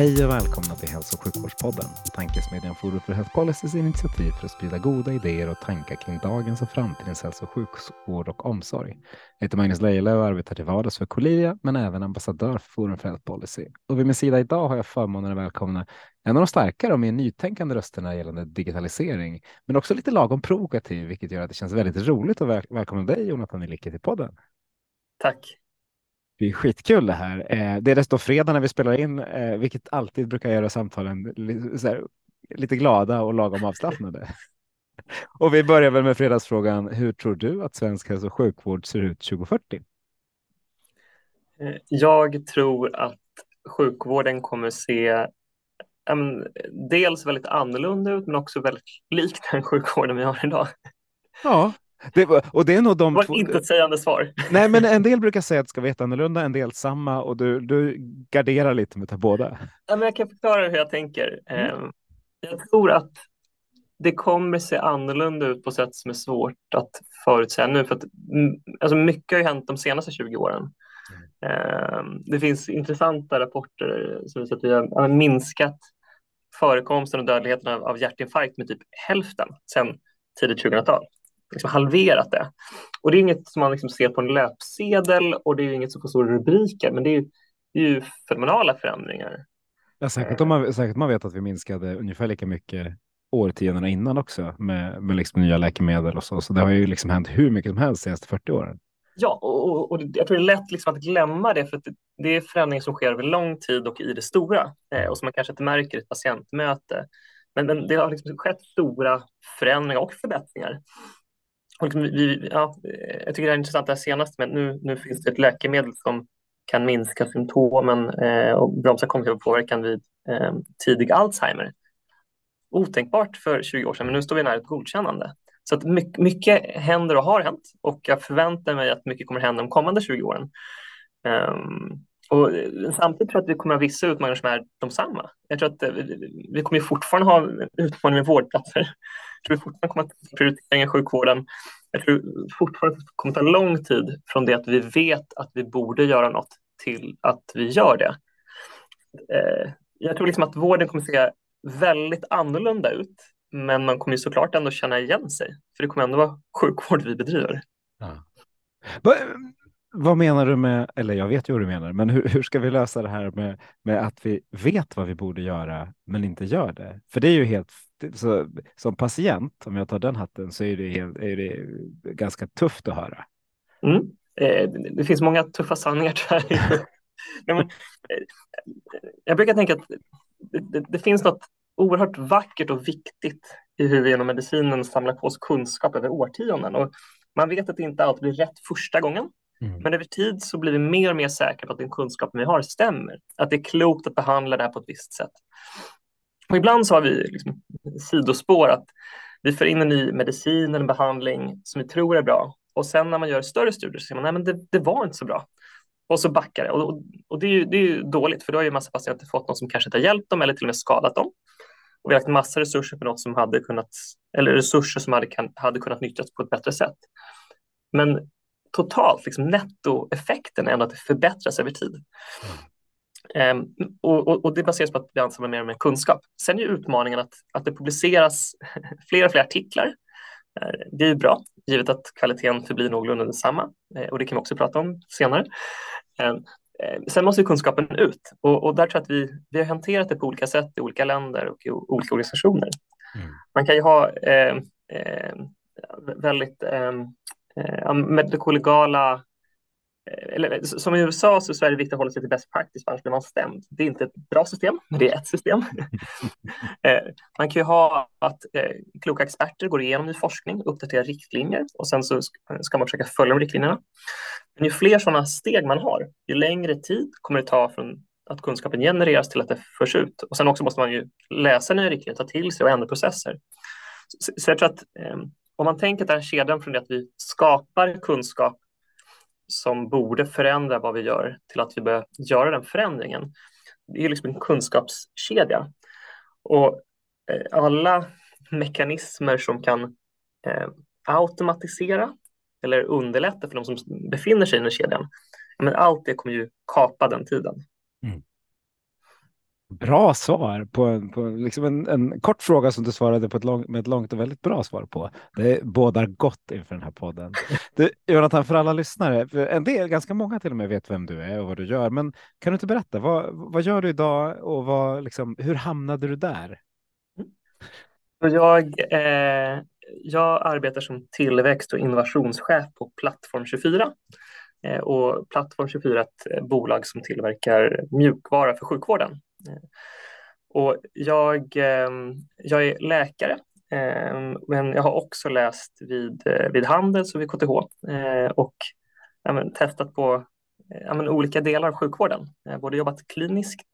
Hej och välkomna till Hälso och sjukvårdspodden, tankesmedjan Forum för Health Policys initiativ för att sprida goda idéer och tankar kring dagens och framtidens hälso och sjukvård och omsorg. Jag heter Magnus Lejelöw och arbetar till vardags för Colivia, men även ambassadör för Forum för Health Policy. Och vid min sida idag har jag förmånen att välkomna en av de starkare och mer nytänkande rösterna gällande digitalisering, men också lite lagom provokativ, vilket gör att det känns väldigt roligt att väl välkomna dig, Jonathan Ilicke, till podden. Tack. Är skitkul det här. Eh, det är desto fredag när vi spelar in, eh, vilket alltid brukar göra samtalen lite glada och lagom avslappnade. och vi börjar väl med fredagsfrågan. Hur tror du att svensk hälso och sjukvård ser ut 2040? Eh, jag tror att sjukvården kommer se um, dels väldigt annorlunda ut, men också väldigt lik den sjukvården vi har idag. Ja, det, och det är nog de det var två... inte ett sägande svar. Nej, men en del brukar säga att det ska vara jätteannorlunda, en del samma och du, du garderar lite mot båda. Ja, men jag kan förklara hur jag tänker. Mm. Ehm, jag tror att det kommer se annorlunda ut på sätt som är svårt att förutsäga nu. För att, alltså mycket har ju hänt de senaste 20 åren. Mm. Det finns intressanta rapporter som visar att vi har minskat förekomsten och dödligheten av hjärtinfarkt med typ hälften sedan tidigt 2000-tal liksom halverat det. Och det är inget som man liksom ser på en löpsedel och det är inget som får stora rubriker, men det är, det är ju fenomenala förändringar. Ja, säkert, om man, säkert man vet att vi minskade ungefär lika mycket årtiondena innan också med, med liksom nya läkemedel och så. Så det har ju liksom hänt hur mycket som helst de senaste 40 åren. Ja, och, och, jag tror det är lätt liksom att glömma det, för att det är förändringar som sker över lång tid och i det stora eh, och som man kanske inte märker i ett patientmöte. Men, men det har liksom skett stora förändringar och förbättringar. Liksom vi, ja, jag tycker det är intressant det här senaste, men nu, nu finns det ett läkemedel som kan minska symptomen eh, och bromsa kognitiv påverkan vid eh, tidig Alzheimer. Otänkbart för 20 år sedan, men nu står vi nära ett godkännande. Så att mycket, mycket händer och har hänt och jag förväntar mig att mycket kommer hända de kommande 20 åren. Um, och samtidigt tror jag att vi kommer ha vissa utmaningar som är de samma. Jag tror att eh, vi, vi kommer fortfarande ha utmaningar med vårdplatser. Jag tror vi fortfarande kommer att prioritera sjukvården. Jag tror fortfarande att det kommer ta lång tid från det att vi vet att vi borde göra något till att vi gör det. Eh, jag tror liksom att vården kommer att se väldigt annorlunda ut, men man kommer ju såklart ändå känna igen sig, för det kommer ändå vara sjukvård vi bedriver. Ja. Vad menar du med, eller jag vet ju vad du menar, men hur, hur ska vi lösa det här med, med att vi vet vad vi borde göra men inte gör det? För det är ju helt, så, som patient, om jag tar den hatten, så är det, är det ganska tufft att höra. Mm. Eh, det finns många tuffa sanningar men, eh, jag brukar tänka att det, det, det, finns något oerhört vackert och viktigt i hur vi genom medicinen samlar på oss kunskap över årtionden. Och man vet att det inte alltid blir rätt första gången. Mm. Men över tid så blir vi mer och mer säkra på att den kunskapen vi har stämmer. Att det är klokt att behandla det här på ett visst sätt. Och ibland så har vi liksom sidospår att vi för in en ny medicin eller behandling som vi tror är bra. Och sen när man gör större studier så säger man nej men det, det var inte så bra. Och så backar det. Och, och, och det, är ju, det är ju dåligt för då har ju massa patienter fått något som kanske inte har hjälpt dem eller till och med skadat dem. Och vi har lagt massa resurser på något som hade kunnat, eller resurser som hade, kan, hade kunnat nyttjas på ett bättre sätt. Men totalt, liksom nettoeffekten är ändå att det förbättras över tid. Mm. Um, och, och, det baseras på att vi ansamlar mer och mer kunskap. Sen är utmaningen att, att det publiceras fler och fler artiklar. Uh, det är bra, givet att kvaliteten förblir någorlunda densamma. Uh, och det kan vi också prata om senare. Sen måste kunskapen ut och, och, där tror jag att vi, vi har hanterat det på olika sätt i olika länder och i olika organisationer. Mm. Man kan ju ha väldigt eh, med kollegala eller, som i USA så är det viktigt att hålla sig till best practice, annars blir man stämd. Det är inte ett bra system, men det är ett system. Eh, man kan ju ha att eh, kloka experter går igenom ny forskning, uppdaterar riktlinjer och sen så ska man försöka följa de riktlinjerna. Men ju fler sådana steg man har, ju längre tid kommer det ta från att kunskapen genereras till att det förs ut. Och sen också måste man ju läsa nya riktlinjer, ta till sig och ändra processer. Så, jag tror att eh, om man tänker den här kedjan från det att vi skapar kunskap som borde förändra vad vi gör till att vi börjar göra den förändringen. Det är liksom en kunskapskedja. Och eh, alla mekanismer som kan eh, automatisera eller underlätta för de som befinner sig i den kedjan, men allt det kommer ju kapa den tiden. Mm. Bra svar på, på liksom en, en, kort fråga som du svarade på ett lång, med ett långt och väldigt bra svar på. Det bådar gott inför den här podden. Du, Jonathan, för alla lyssnare, en del, ganska många till och med vet vem du är och vad du gör, men kan du inte berätta, vad, vad gör du idag och vad, liksom, hur hamnade du där? Jag, eh, jag arbetar som tillväxt och innovationschef på Plattform 24 Eh, och Plattform 24 är ett bolag som tillverkar mjukvara för sjukvården. Och jag, ehm, jag är läkare, ehm, men jag har också läst vid, eh, vid Handels och vid KTH eh, och ja, men, testat på eh, ja, men, olika delar av sjukvården. Jag har både jobbat kliniskt,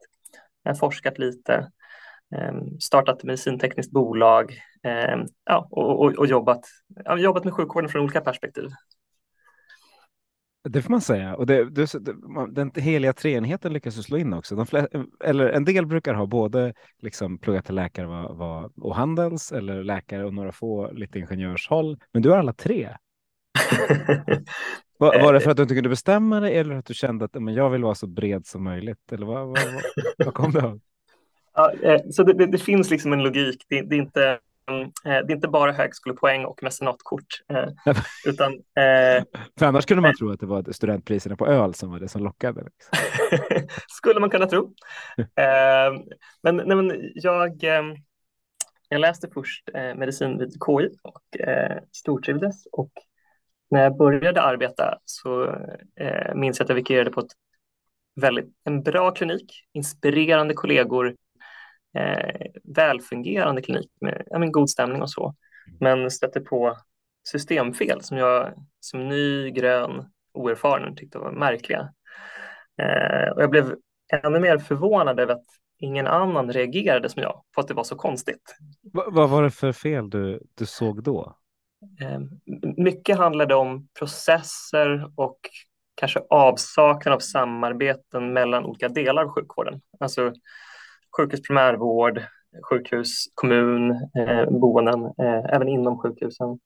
forskat lite, ehm, startat medicintekniskt bolag ja, och, och, och jobbat, jobbat med sjukvården från olika perspektiv. Det får man säga. Och det, det, den heliga treenigheten lyckas du slå in också. De flesta, eller en del brukar ha både liksom pluggat till läkare var, var, och handels eller läkare och några få lite ingenjörshåll. Men du har alla tre. var, var, det för att du inte kunde bestämma dig eller att du kände att men jag vill vara så bred som möjligt? Eller vad, vad, vad, vad kom det av? Ja, eh, så det, det, det, finns liksom en logik. Det, det är inte Eh, det är inte bara högskolepoäng och mecenatkort. Eh, utan, eh, För annars kunde man tro att det var studentpriserna på öl som var det som lockade. Liksom. Skulle man kunna tro. men, nej, men jag, jag läste först medicin vid KI och stortrivdes. Och när jag började arbeta så minns jag att jag vikarierade på ett väldigt, en bra klinik, inspirerande kollegor, eh, välfungerande klinik med ja, men god stämning och så. Men stötte på systemfel som jag som ny, grön, oerfaren tyckte var märkliga. Eh, och jag blev ännu mer förvånad över att ingen annan reagerade som jag på att det var så konstigt. Va, vad var det för fel du, du såg då? Eh, mycket handlade om processer och kanske avsaknad av samarbeten mellan olika delar av sjukvården. Alltså sjukhus primärvård, sjukhus, kommun, eh, boenden, eh, även inom sjukhusen.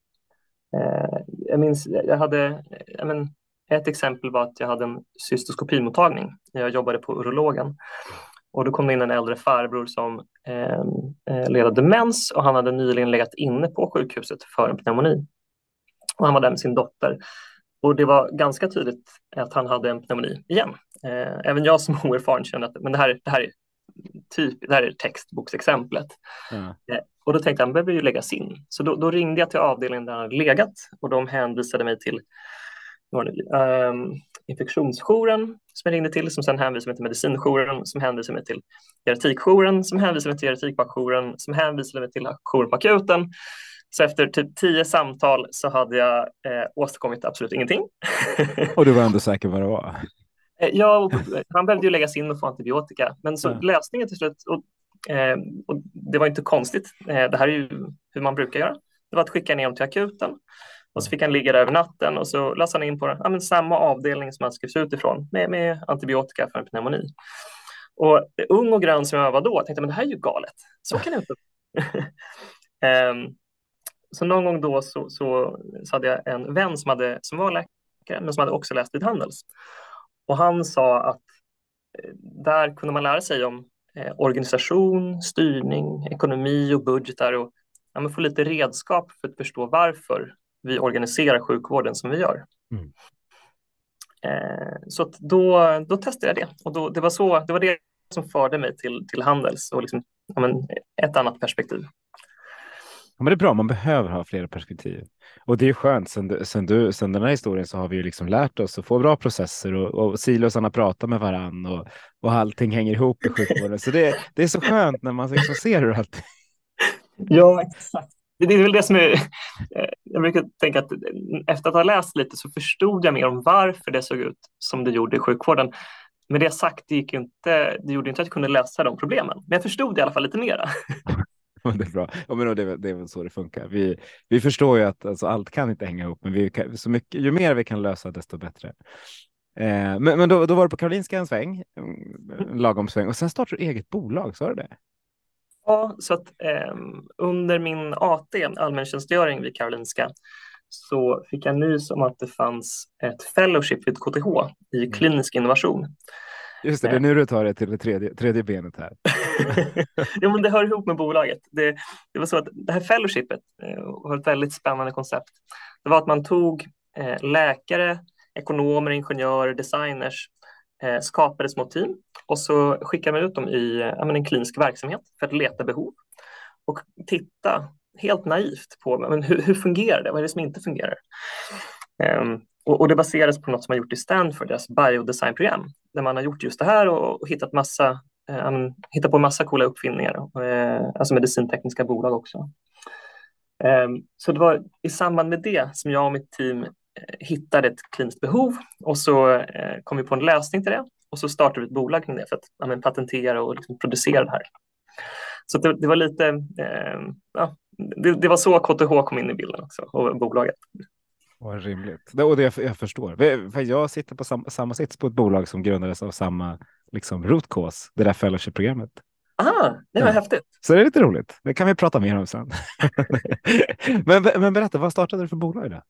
Eh, jag minns, jag hade, jag men, ett exempel var att jag hade en cystoskopimottagning. när Jag jobbade på urologen och då kom det in en äldre farbror som eh, eh led demens och han hade nyligen legat inne på sjukhuset för en pneumoni. Och han var där med sin dotter. Och det var ganska tydligt att han hade en pneumoni igen. Eh, även jag som oerfaren kände att men det, här, det här är typ, det här är textboksexemplet. Mm. och då tänkte han, behöver ju läggas in. Så då, då, ringde jag till avdelningen där han hade legat och de hänvisade mig till um, infektionsjouren som jag ringde till, som sen hänvisade mig till medicinjouren, som hänvisade mig till geriatrikjouren, som hänvisade mig till geriatrikjouren, som hänvisade mig till jouren på akuten. Så efter typ tio samtal så hade jag eh, åstadkommit absolut ingenting. och du var ändå säker på vad det var? Eh, ja, han behövde ju läggas in och få antibiotika, men så lösningen till slut, och, eh, och det var inte konstigt, eh, det här är ju hur man brukar göra, det var att skicka ner honom till akuten och så fick han ligga där över natten och så lades han in på ja, samma avdelning som han skrivs ut ifrån med, med antibiotika för en pneumoni. Och ung och grön som jag var då tänkte men det här är ju galet, så kan det inte um, Så någon gång då så, så, så, hade jag en vän som, hade, som var läkare men som hade också läst vid Handels. Och han sa att eh, där kunde man lära sig om eh, organisation, styrning, ekonomi och budgetar och ja, få lite redskap för att förstå varför vi organiserar sjukvården som vi gör. Mm. Eh, så då, då testade jag det och då, det, var så, det var det som förde mig till, till Handels och liksom, ja, men, ett annat perspektiv. Ja, men det är bra, man behöver ha flera perspektiv. Och det är skönt, sen, sen, du, sen den här historien så har vi ju liksom lärt oss att få bra processer och, och silosarna pratar med varann och, och allting hänger ihop i sjukvården. Så det, det är så skönt när man liksom ser hur allting... Ja, exakt. Det är väl det som är, eh, jag brukar tänka att efter att ha läst lite så förstod jag mer om varför det såg ut som det gjorde i sjukvården. Med det sagt, det, gick inte, det gjorde inte att jag kunde lösa de problemen, men jag förstod i alla fall lite mera. det är bra. Ja, men det, det är väl så det funkar. Vi, vi förstår ju att alltså, allt kan inte hänga ihop, men vi kan, så mycket, ju mer vi kan lösa, desto bättre. Eh, men men då, då var du på Karolinska en sväng, en lagom sväng, och sen startade du eget bolag, sa du det? Ja, så att eh, under min AT, allmäntjänstgöring vid Karolinska, så fick jag nys om att det fanns ett fellowship vid KTH i mm. klinisk innovation. Just det, det är nu du tar det till det tredje, tredje benet här. jo, men det hör ihop med bolaget. Det, det var så att det här fellowshipet eh, var ett väldigt spännande koncept. Det var att man tog eh, läkare, ekonomer, ingenjörer, designers, eh, skapade små team och så skickade man ut dem i en klinisk verksamhet för att leta behov och titta helt naivt på men hur, hur fungerar det, vad är det som inte fungerar? Um, och, och, det baseras på något som man gjort i Stanford, deras biodesignprogram, där man har gjort just det här och, och hittat, massa, eh, hittat på massa coola uppfinningar, eh, alltså medicintekniska bolag också. Eh, så det var i samband med det som jag och mitt team eh, hittade ett kliniskt behov och så eh, kom vi på en lösning till det och så startade vi ett bolag kring det för att ja, patentera och liksom producera det här. Så det, det var lite, eh, ja, det, det, var så KTH kom in i bilden också och bolaget. Vad rimligt. Och det jag, jag förstår. För jag sitter på sam, samma sits på ett bolag som grundades av samma liksom, root cause, det där fellowship-programmet. Aha, det var ja. häftigt. Så det är lite roligt. Det kan vi prata mer om sen. men, men berätta, vad startade du för bolag då?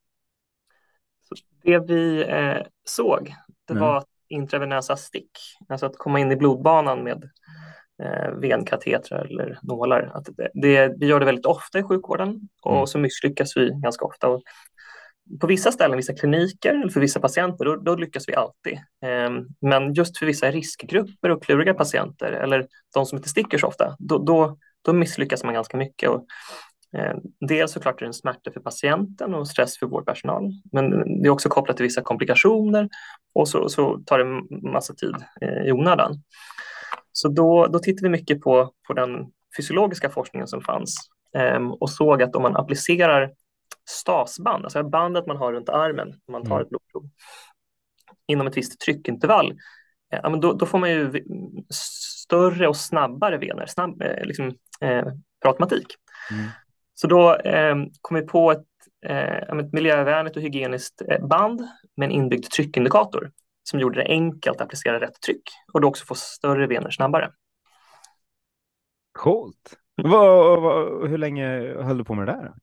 det vi eh, såg, det mm. var intravenösa stick, alltså att komma in i blodbanan med eh, venkatetrar eller nålar. Att det, det, vi gör det väldigt ofta i sjukvården och mm. så misslyckas vi ganska ofta. Och på vissa ställen, vissa kliniker eller för vissa patienter, då, då lyckas vi alltid. Eh, men just för vissa riskgrupper och kluriga patienter eller de som inte sticker så ofta, då, då, då misslyckas man ganska mycket. Och, eh, dels såklart är det en smärta för patienten och stress för vårdpersonal, men det är också kopplat till vissa komplikationer och så, så tar det massa tid eh, i onödan. Så då, då tittar vi mycket på, på den fysiologiska forskningen som fanns ehm, och såg att om man applicerar stasband, alltså bandet man har runt armen när man tar mm. ett blodprov, inom ett visst tryckintervall, eh, ja, men då, då, får man ju större och snabbare vener, snabb, eh, liksom, eh, per automatik. Mm. Så då eh, kom vi på ett, eh, ett miljövänligt och hygieniskt eh, band med en inbyggd tryckindikator som gjorde det enkelt att applicera rätt tryck och då också få större vener snabbare. Coolt. Vad, vad, hur länge höll du på med det där?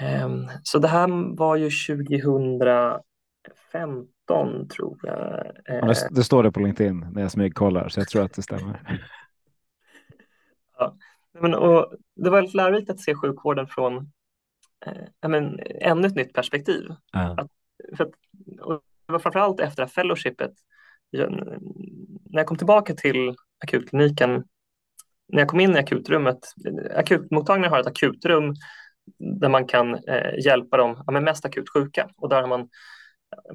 Um, så det här var ju 2015 tror jag. Ja, det, det, står det på LinkedIn när jag smygkollar så jag tror att det stämmer. ja. Men, och det var väldigt lärorikt att se sjukvården från eh, men, ännu ett nytt perspektiv. Ja. Att, för att, det var framförallt efter fellowshipet, jag, när jag kom tillbaka till akutkliniken, när jag kom in i akutrummet, akutmottagningen har ett akutrum där man kan eh, hjälpa de ja, mest akut sjuka och där har man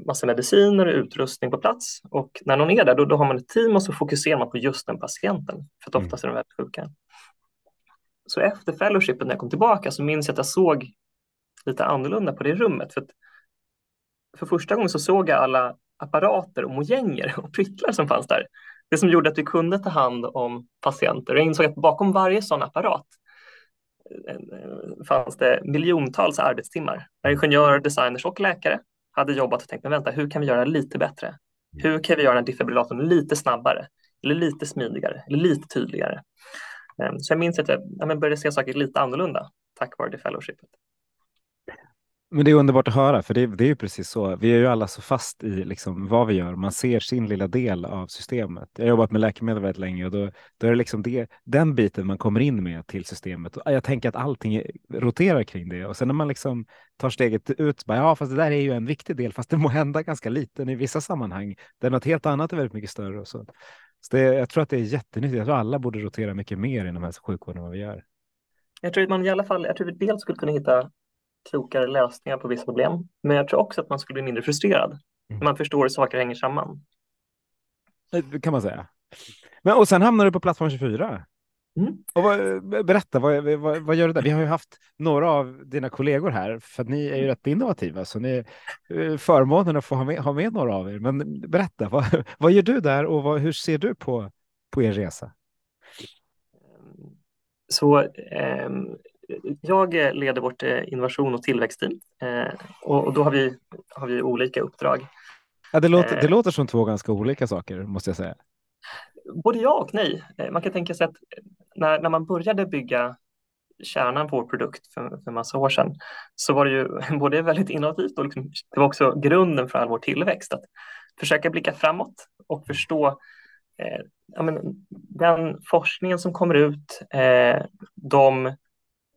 massa mediciner och utrustning på plats och när någon är där då, då har man ett team och så fokuserar man på just den patienten för att mm. oftast är de väldigt sjuka. Så efter fellowshipet när jag kom tillbaka så minns jag att jag såg lite annorlunda på det rummet för för första gången så såg jag alla apparater och mojänger och pryttlar som fanns där. Det som gjorde att vi kunde ta hand om patienter. Jag insåg att bakom varje sån apparat eh, fanns det miljontals arbetstimmar där ingenjörer, designers och läkare hade jobbat och tänkt, men vänta, hur kan vi göra lite bättre? Hur kan vi göra den defibrillatorn lite snabbare eller lite smidigare eller lite tydligare? Ehm, så jag minns att jag började se saker lite annorlunda tack vare det fellowshipet. Men det är underbart att höra, för det, det är ju precis så. Vi är ju alla så fast i liksom vad vi gör. Man ser sin lilla del av systemet. Jag har jobbat med läkemedel väldigt länge och då, då är det liksom det, den biten man kommer in med till systemet. Och jag tänker att allting roterar kring det och sen när man liksom tar steget ut, bara, ja, fast det där är ju en viktig del, fast det må hända ganska liten i vissa sammanhang där något helt annat är väldigt mycket större. Och så. så det, jag tror att det är jättenyttigt. Jag tror alla borde rotera mycket mer inom hälso och sjukvården än vad vi gör. Jag tror att man i alla fall, jag tror att vi dels skulle kunna hitta klokare lösningar på vissa problem, men jag tror också att man skulle bli mindre frustrerad mm. man förstår hur saker hänger samman. Det kan man säga. Men, och sen hamnar du på plattform 24. Mm. Och vad, berätta, vad, vad, vad, gör du där? Vi har ju haft några av dina kollegor här, för ni är ju rätt innovativa, så ni eh, förmånen att få ha med, ha med några av er. Men berätta, vad, vad gör du där och hur ser du på, på er resa? Så eh, jag leder vårt eh, innovation och tillväxtteam eh, och, då har vi, har vi olika uppdrag. Ja, det, låter, det eh. låter som två ganska olika saker, måste jag säga. Både ja och nej. Man kan tänka sig att när, när man började bygga kärnan på vår produkt för, för massa år sedan så var det ju både väldigt innovativt och liksom, det var också grunden för all vår tillväxt. Att försöka blicka framåt och förstå eh, ja, men, den forskningen som kommer ut, eh, de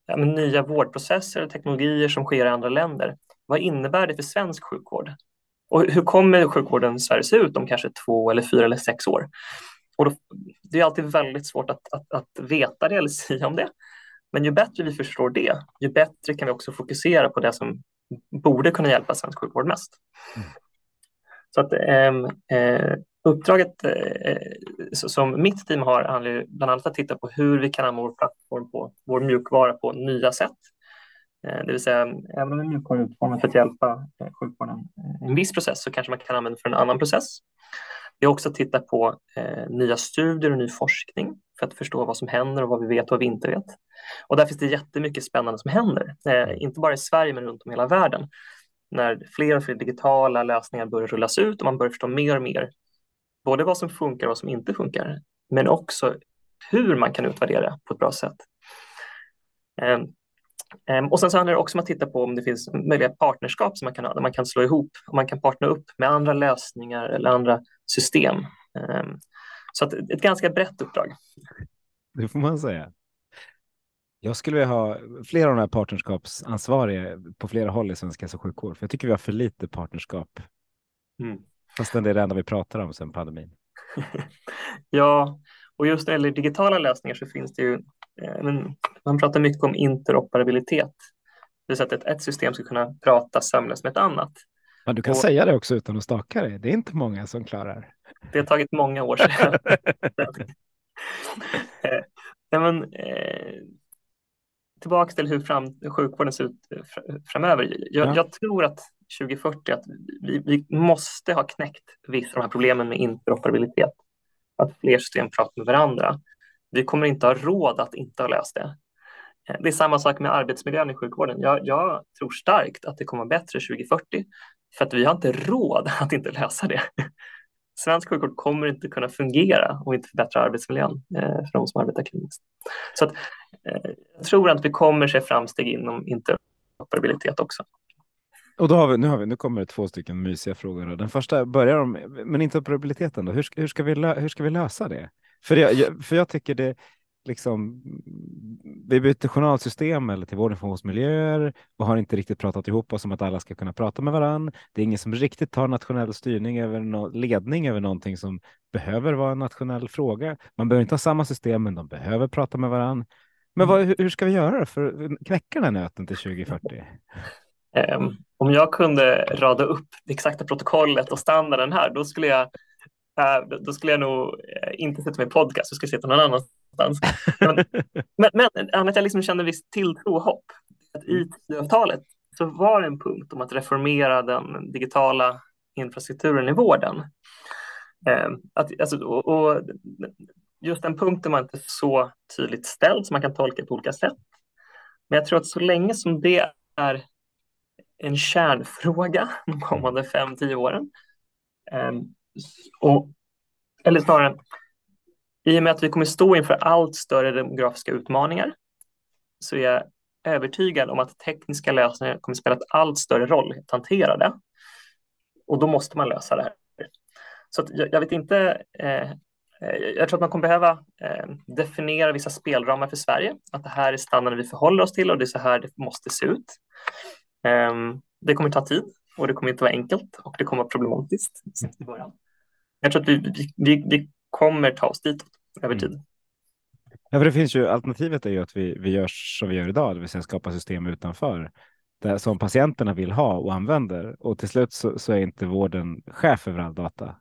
ja, men, nya vårdprocesser och teknologier som sker i andra länder. Vad innebär det för svensk sjukvård? Och hur kommer sjukvården i Sverige se ut om kanske två eller fyra eller sex år? Och då, det är alltid väldigt svårt att, att, att veta det eller säga om det. Men ju bättre vi förstår det, ju bättre kan vi också fokusera på det som borde kunna hjälpa svensk sjukvård mest. Mm. Så att eh, eh, uppdraget eh, eh som mitt team har handlar bland annat att titta på hur vi kan använda vår plattform på vår mjukvara på nya sätt. Eh, det vill säga, även om en mjukvara är utformad för att hjälpa eh, sjukvården i en viss process så kanske man kan använda för en annan process. Vi har också tittat på eh, nya studier och ny forskning för att förstå vad som händer och vad vi vet och vad vi inte vet. Och där finns det jättemycket spännande som händer, eh, inte bara i Sverige men runt om i hela världen. När fler och fler digitala lösningar börjar rullas ut och man börjar förstå mer och mer både vad som funkar och vad som inte funkar, men också hur man kan utvärdera på ett bra sätt. Eh, Ehm, och sen så handlar det också om att titta på om det finns möjliga partnerskap som man kan ha, där man kan slå ihop och man kan partnera upp med andra lösningar eller andra system. Ehm, så att ett ganska brett uppdrag. Det får man säga. Jag skulle vilja ha flera av de här partnerskapsansvariga på flera håll i svensk hälso och sjukvård, för jag tycker vi har för lite partnerskap. Mm. Fast det är det enda vi pratar om sedan pandemin. ja, och just när det gäller digitala lösningar så finns det ju, eh, man pratar mycket om interoperabilitet. Det vill säga att ett system ska kunna prata sömlöst med ett annat. Men du kan och, säga det också utan att staka dig. Det är inte många som klarar. Det har tagit många år sedan. eh, men, eh, tillbaka till hur fram, sjukvården ser ut framöver. Jag, ja. jag tror att 2040 att vi, vi, måste ha knäckt vissa av de här problemen med interoperabilitet att fler system pratar med varandra. Vi kommer inte ha råd att inte ha löst det. Eh, det är samma sak med arbetsmiljön i sjukvården. Jag, jag tror starkt att det kommer bättre 2040 för att vi har inte råd att inte lösa det. Svensk sjukvård kommer inte kunna fungera och inte förbättra arbetsmiljön eh, för de som arbetar kliniskt. Så att, eh, jag tror att vi kommer se framsteg inom interoperabilitet också. Och då har vi, nu, har vi, nu kommer det två stycken mysiga frågor. Den första börjar om, men interoperabiliteten då, hur, hur, ska vi, hur ska vi lösa det? För jag, för jag tycker det, liksom, vi byter journalsystem eller till vårdinformationsmiljöer och har inte riktigt pratat ihop oss om att alla ska kunna prata med varann. Det är ingen som riktigt tar nationell styrning över no ledning över någonting som behöver vara en nationell fråga. Man behöver inte ha samma system, men de behöver prata med varann. Men vad, hur ska vi göra för att knäcka den här nöten till 2040? Um, om jag kunde rada upp det exakta protokollet och standarden här, då skulle jag, uh, då skulle jag nog uh, inte sätta mig i podcast, jag skulle sitta någon annanstans. men, men, men att jag liksom kände viss tilltro och hopp. Att I Tidöavtalet så var det en punkt om att reformera den digitala infrastrukturen i vården. Uh, att, alltså, och, och, just den punkten var inte så tydligt ställd, så man kan tolka på olika sätt. Men jag tror att så länge som det är en kärnfråga de kommande fem, tio åren. Ehm, och, eller snarare, i och med att vi kommer stå inför allt större demografiska utmaningar så är jag övertygad om att tekniska lösningar kommer spela ett allt större roll att hantera det. Och då måste man lösa det här. Så jag, jag, vet inte, eh, eh, jag tror att man kommer behöva eh, definiera vissa spelramar för Sverige, att det här är standarden vi förhåller oss till och det är så här det måste se ut. Ehm, det kommer ta tid och det kommer inte vara enkelt och det kommer vara problematiskt i början. Jag tror att vi, vi, vi kommer ta oss dit över mm. tid. Ja, för det finns ju alternativet är ju att vi, vi gör som vi gör idag, det vill säga skapa system utanför där, som patienterna vill ha och använder. Och till slut så, så är inte vården chef över all data.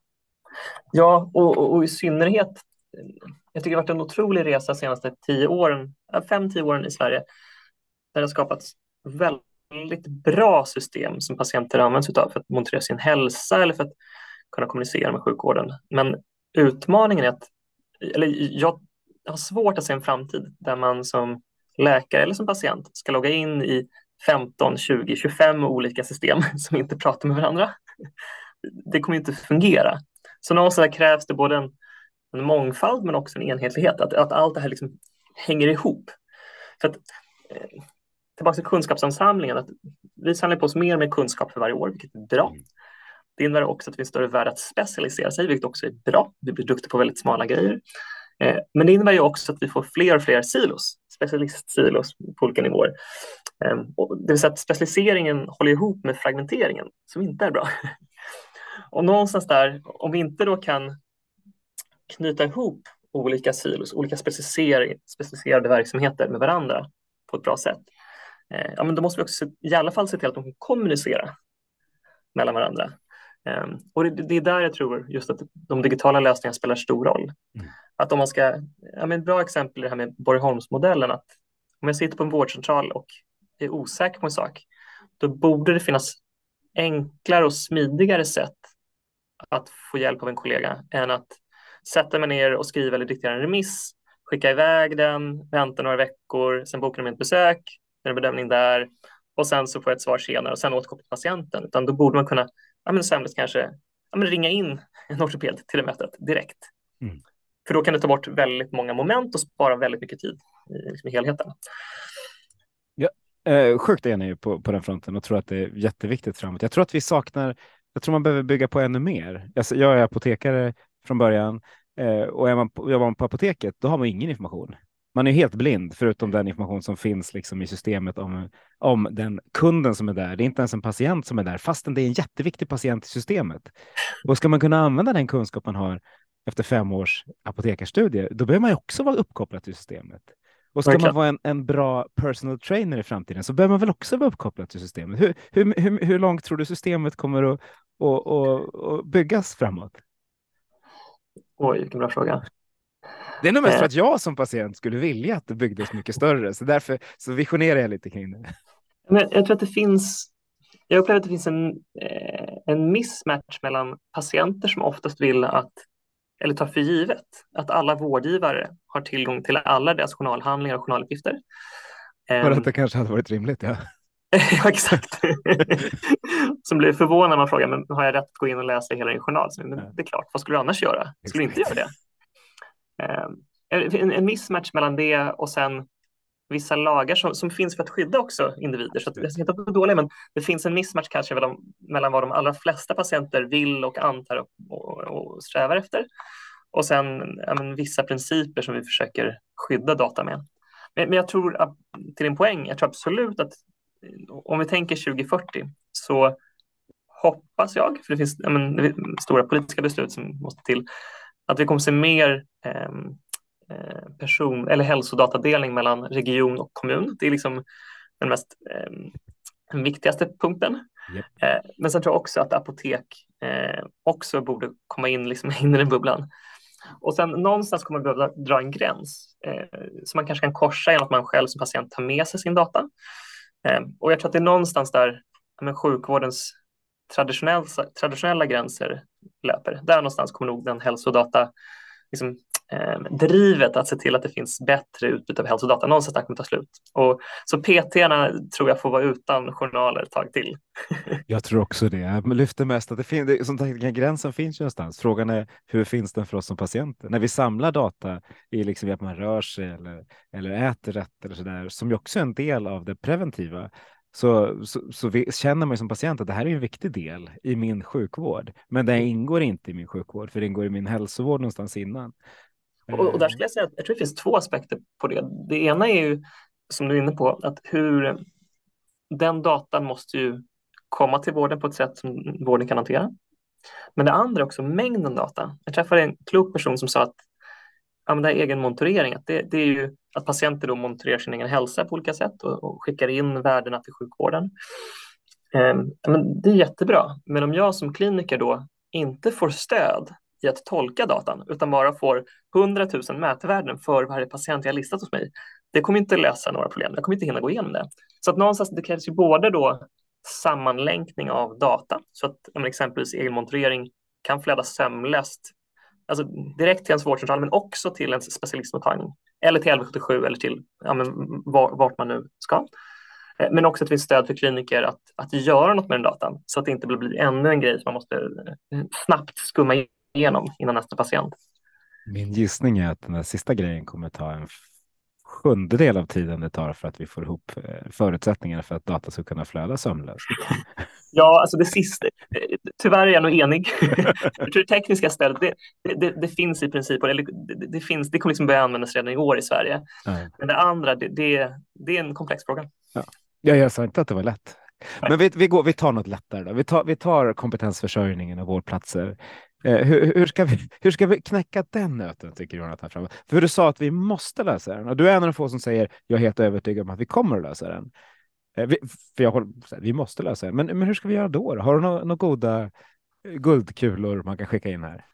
Ja, och, och, och, i synnerhet, jag tycker det har varit en otrolig resa de senaste tio åren, fem, tio åren i Sverige, där det har skapats väldigt väldigt bra system som patienter använder sig av för att monitorera sin hälsa eller för att kunna kommunicera med sjukvården. Men utmaningen är att, eller jag har svårt att se en framtid där man som läkare eller som patient ska logga in i 15, 20, 25 olika system som inte pratar med varandra. Det kommer inte fungera. Så någonstans krävs det både en, en mångfald men också en enhetlighet, att, att allt det här liksom hänger ihop. För att, eh, tillbaka till kunskapsansamlingen, att vi samlar på oss mer och mer kunskap för varje år, vilket är bra. Det innebär också att det finns större värde att specialisera sig, vilket också är bra. Vi blir duktiga på väldigt smala grejer. Eh, men det innebär ju också att vi får fler och fler silos, specialistsilos på olika nivåer. Ehm, det vill säga att specialiseringen håller ihop med fragmenteringen, som inte är bra. Och någonstans där, om vi inte då kan knyta ihop olika silos, olika specialiserade verksamheter med varandra på ett bra sätt, ja, men då måste vi också i alla fall se till att de kan kommunicera mellan varandra. Ehm, och det, det, är där jag tror just att de digitala lösningarna spelar stor roll. Mm. Att om man ska, ja, men ett bra exempel är det här med Borgholmsmodellen, att om jag sitter på en vårdcentral och är osäker på en sak, då borde det finnas enklare och smidigare sätt att få hjälp av en kollega än att sätta mig ner och skriva eller diktera en remiss, skicka iväg den, vänta några veckor, sen bokar de ett besök, en bedömning där och sen så får jag ett svar senare och sen återkoppla till patienten. Utan då borde man kunna ja, men sämst kanske ja, men ringa in en ortoped till det mötet direkt. Mm. För då kan du ta bort väldigt många moment och spara väldigt mycket tid i liksom, helheten. Ja, eh, sjukt enig på, på den fronten och tror att det är jätteviktigt framåt. Jag tror att vi saknar, jag tror man behöver bygga på ännu mer. Alltså, jag är apotekare från början eh, och är man, jobbar man på apoteket, då har man ingen information man är helt blind förutom den information som finns liksom i systemet om, om den kunden som är där. Det är inte ens en patient som är där, fastän det är en jätteviktig patient i systemet. Och ska man kunna använda den kunskap man har efter fem års apotekarstudie, då behöver man ju också vara uppkopplad till systemet. Och ska man vara en, en bra personal trainer i framtiden så behöver man väl också vara uppkopplad till systemet. Hur, hur, hur, hur långt tror du systemet kommer att, att, att, att byggas framåt? Oj, vilken bra fråga. Det är nog mest för eh. att jag som patient skulle vilja att det byggdes mycket större, så därför så visionerar jag lite kring det. Men jag tror att det finns, jag upplever att det finns en, eh, en mismatch mellan patienter som oftast vill att, eller tar för givet, att alla vårdgivare har tillgång till alla deras journalhandlingar och journaluppgifter. För att det kanske hade varit rimligt, ja. ja, exakt. som blir förvånad när man frågar, men har jag rätt att gå in och läsa hela din journal? Men det är klart, vad skulle du annars göra? Skulle du inte göra det? Ehm, en, en mismatch mellan det och sen vissa lagar som, som finns för att skydda också individer. Så att, jag ska inte vara dålig, men det finns en mismatch kanske mellan, mellan vad de allra flesta patienter vill och antar och, och, och strävar efter. Och sen ja, men, vissa principer som vi försöker skydda data med. Men, men jag tror, att, till din poäng, jag tror absolut att om vi tänker 2040 så hoppas jag, för det finns ja, men, stora politiska beslut som måste till, att vi kommer se mer ehm, eh, person eller hälsodatadelning mellan region och kommun. Det är liksom den mest eh, den viktigaste punkten. Yep. Eh, men sen tror jag också att apotek eh, också borde komma in, liksom, in i den bubblan. Och sen någonstans kommer man behöva dra en gräns eh, som man kanske kan korsa genom att man själv som patient tar med sig sin data. Eh, och jag tror att det är någonstans där men, sjukvårdens traditionella, traditionella gränser löper. Där någonstans kommer nog den hälsodata liksom, eh, drivet att se till att det finns bättre utbyte av hälsodata. Någonstans där kommer ta slut. Och, så PT-erna tror jag får vara utan journaler ett tag till. jag tror också det. Jag lyfter mest att det finns, som sagt, gränsen finns ju någonstans. Frågan är hur finns den för oss som patienter? När vi samlar data i liksom att man rör sig eller, eller äter rätt eller så där, som ju också är en del av det preventiva, så, så, så vi, känner man som patient att det här är en viktig del i min sjukvård. Men det ingår inte i min sjukvård, för det ingår i min hälsovård någonstans innan. Och, och där skulle jag säga att jag tror det finns två aspekter på det. Det ena är ju, som du är inne på, att hur den datan måste ju komma till vården på ett sätt som vården kan hantera. Men det andra är också mängden data. Jag träffade en klok person som sa att ja, men det här egenmonitorering, att det, det är ju att patienter då monitorerar sin egen hälsa på olika sätt och, och skickar in värdena till sjukvården. Eh, men det är jättebra, men om jag som kliniker då inte får stöd i att tolka datan utan bara får 100 000 mätvärden för varje patient jag listat hos mig, det kommer inte lösa några problem. Jag kommer inte hinna gå igenom det. Så att någonstans, det krävs ju både då sammanlänkning av data, så att exempelvis egenmonitorering kan flöda sömlöst alltså direkt till ens vårdcentral, men också till ens specialistmottagning eller till 1177 eller till ja, men, vart man nu ska. Eh, men också att det finns stöd för kliniker att, att göra något med den datan så att det inte blir ännu en grej som man måste eh, snabbt skumma igenom innan nästa patient. Min gissning är att den här sista grejen kommer ta en sjundedel av tiden det tar för att vi får ihop eh, förutsättningarna för att data ska kunna flöda sömlöst. Ja, alltså det sista. Tyvärr är jag nog enig. jag tror det tekniska stödet, det, det, det, finns i princip, eller det, det, finns, det kommer liksom börja användas redan i år i Sverige. Nej. Men det andra, det, det, är en komplex fråga. Ja. ja, jag sa inte att det var lätt. Men vi, vi, går, vi tar något lättare. Då. Vi, tar, vi tar kompetensförsörjningen och vårdplatser. Eh, hur, hur, ska vi, hur ska vi knäcka den nöten, tycker Jonathan? Fram? För du sa att vi måste lösa den och du är en av de få som säger jag är helt övertygad om att vi kommer att lösa den. Eh, vi, för jag håller, vi måste lösa den. Men, men hur ska vi göra då? Har du några, några goda eh, guldkulor man kan skicka in här?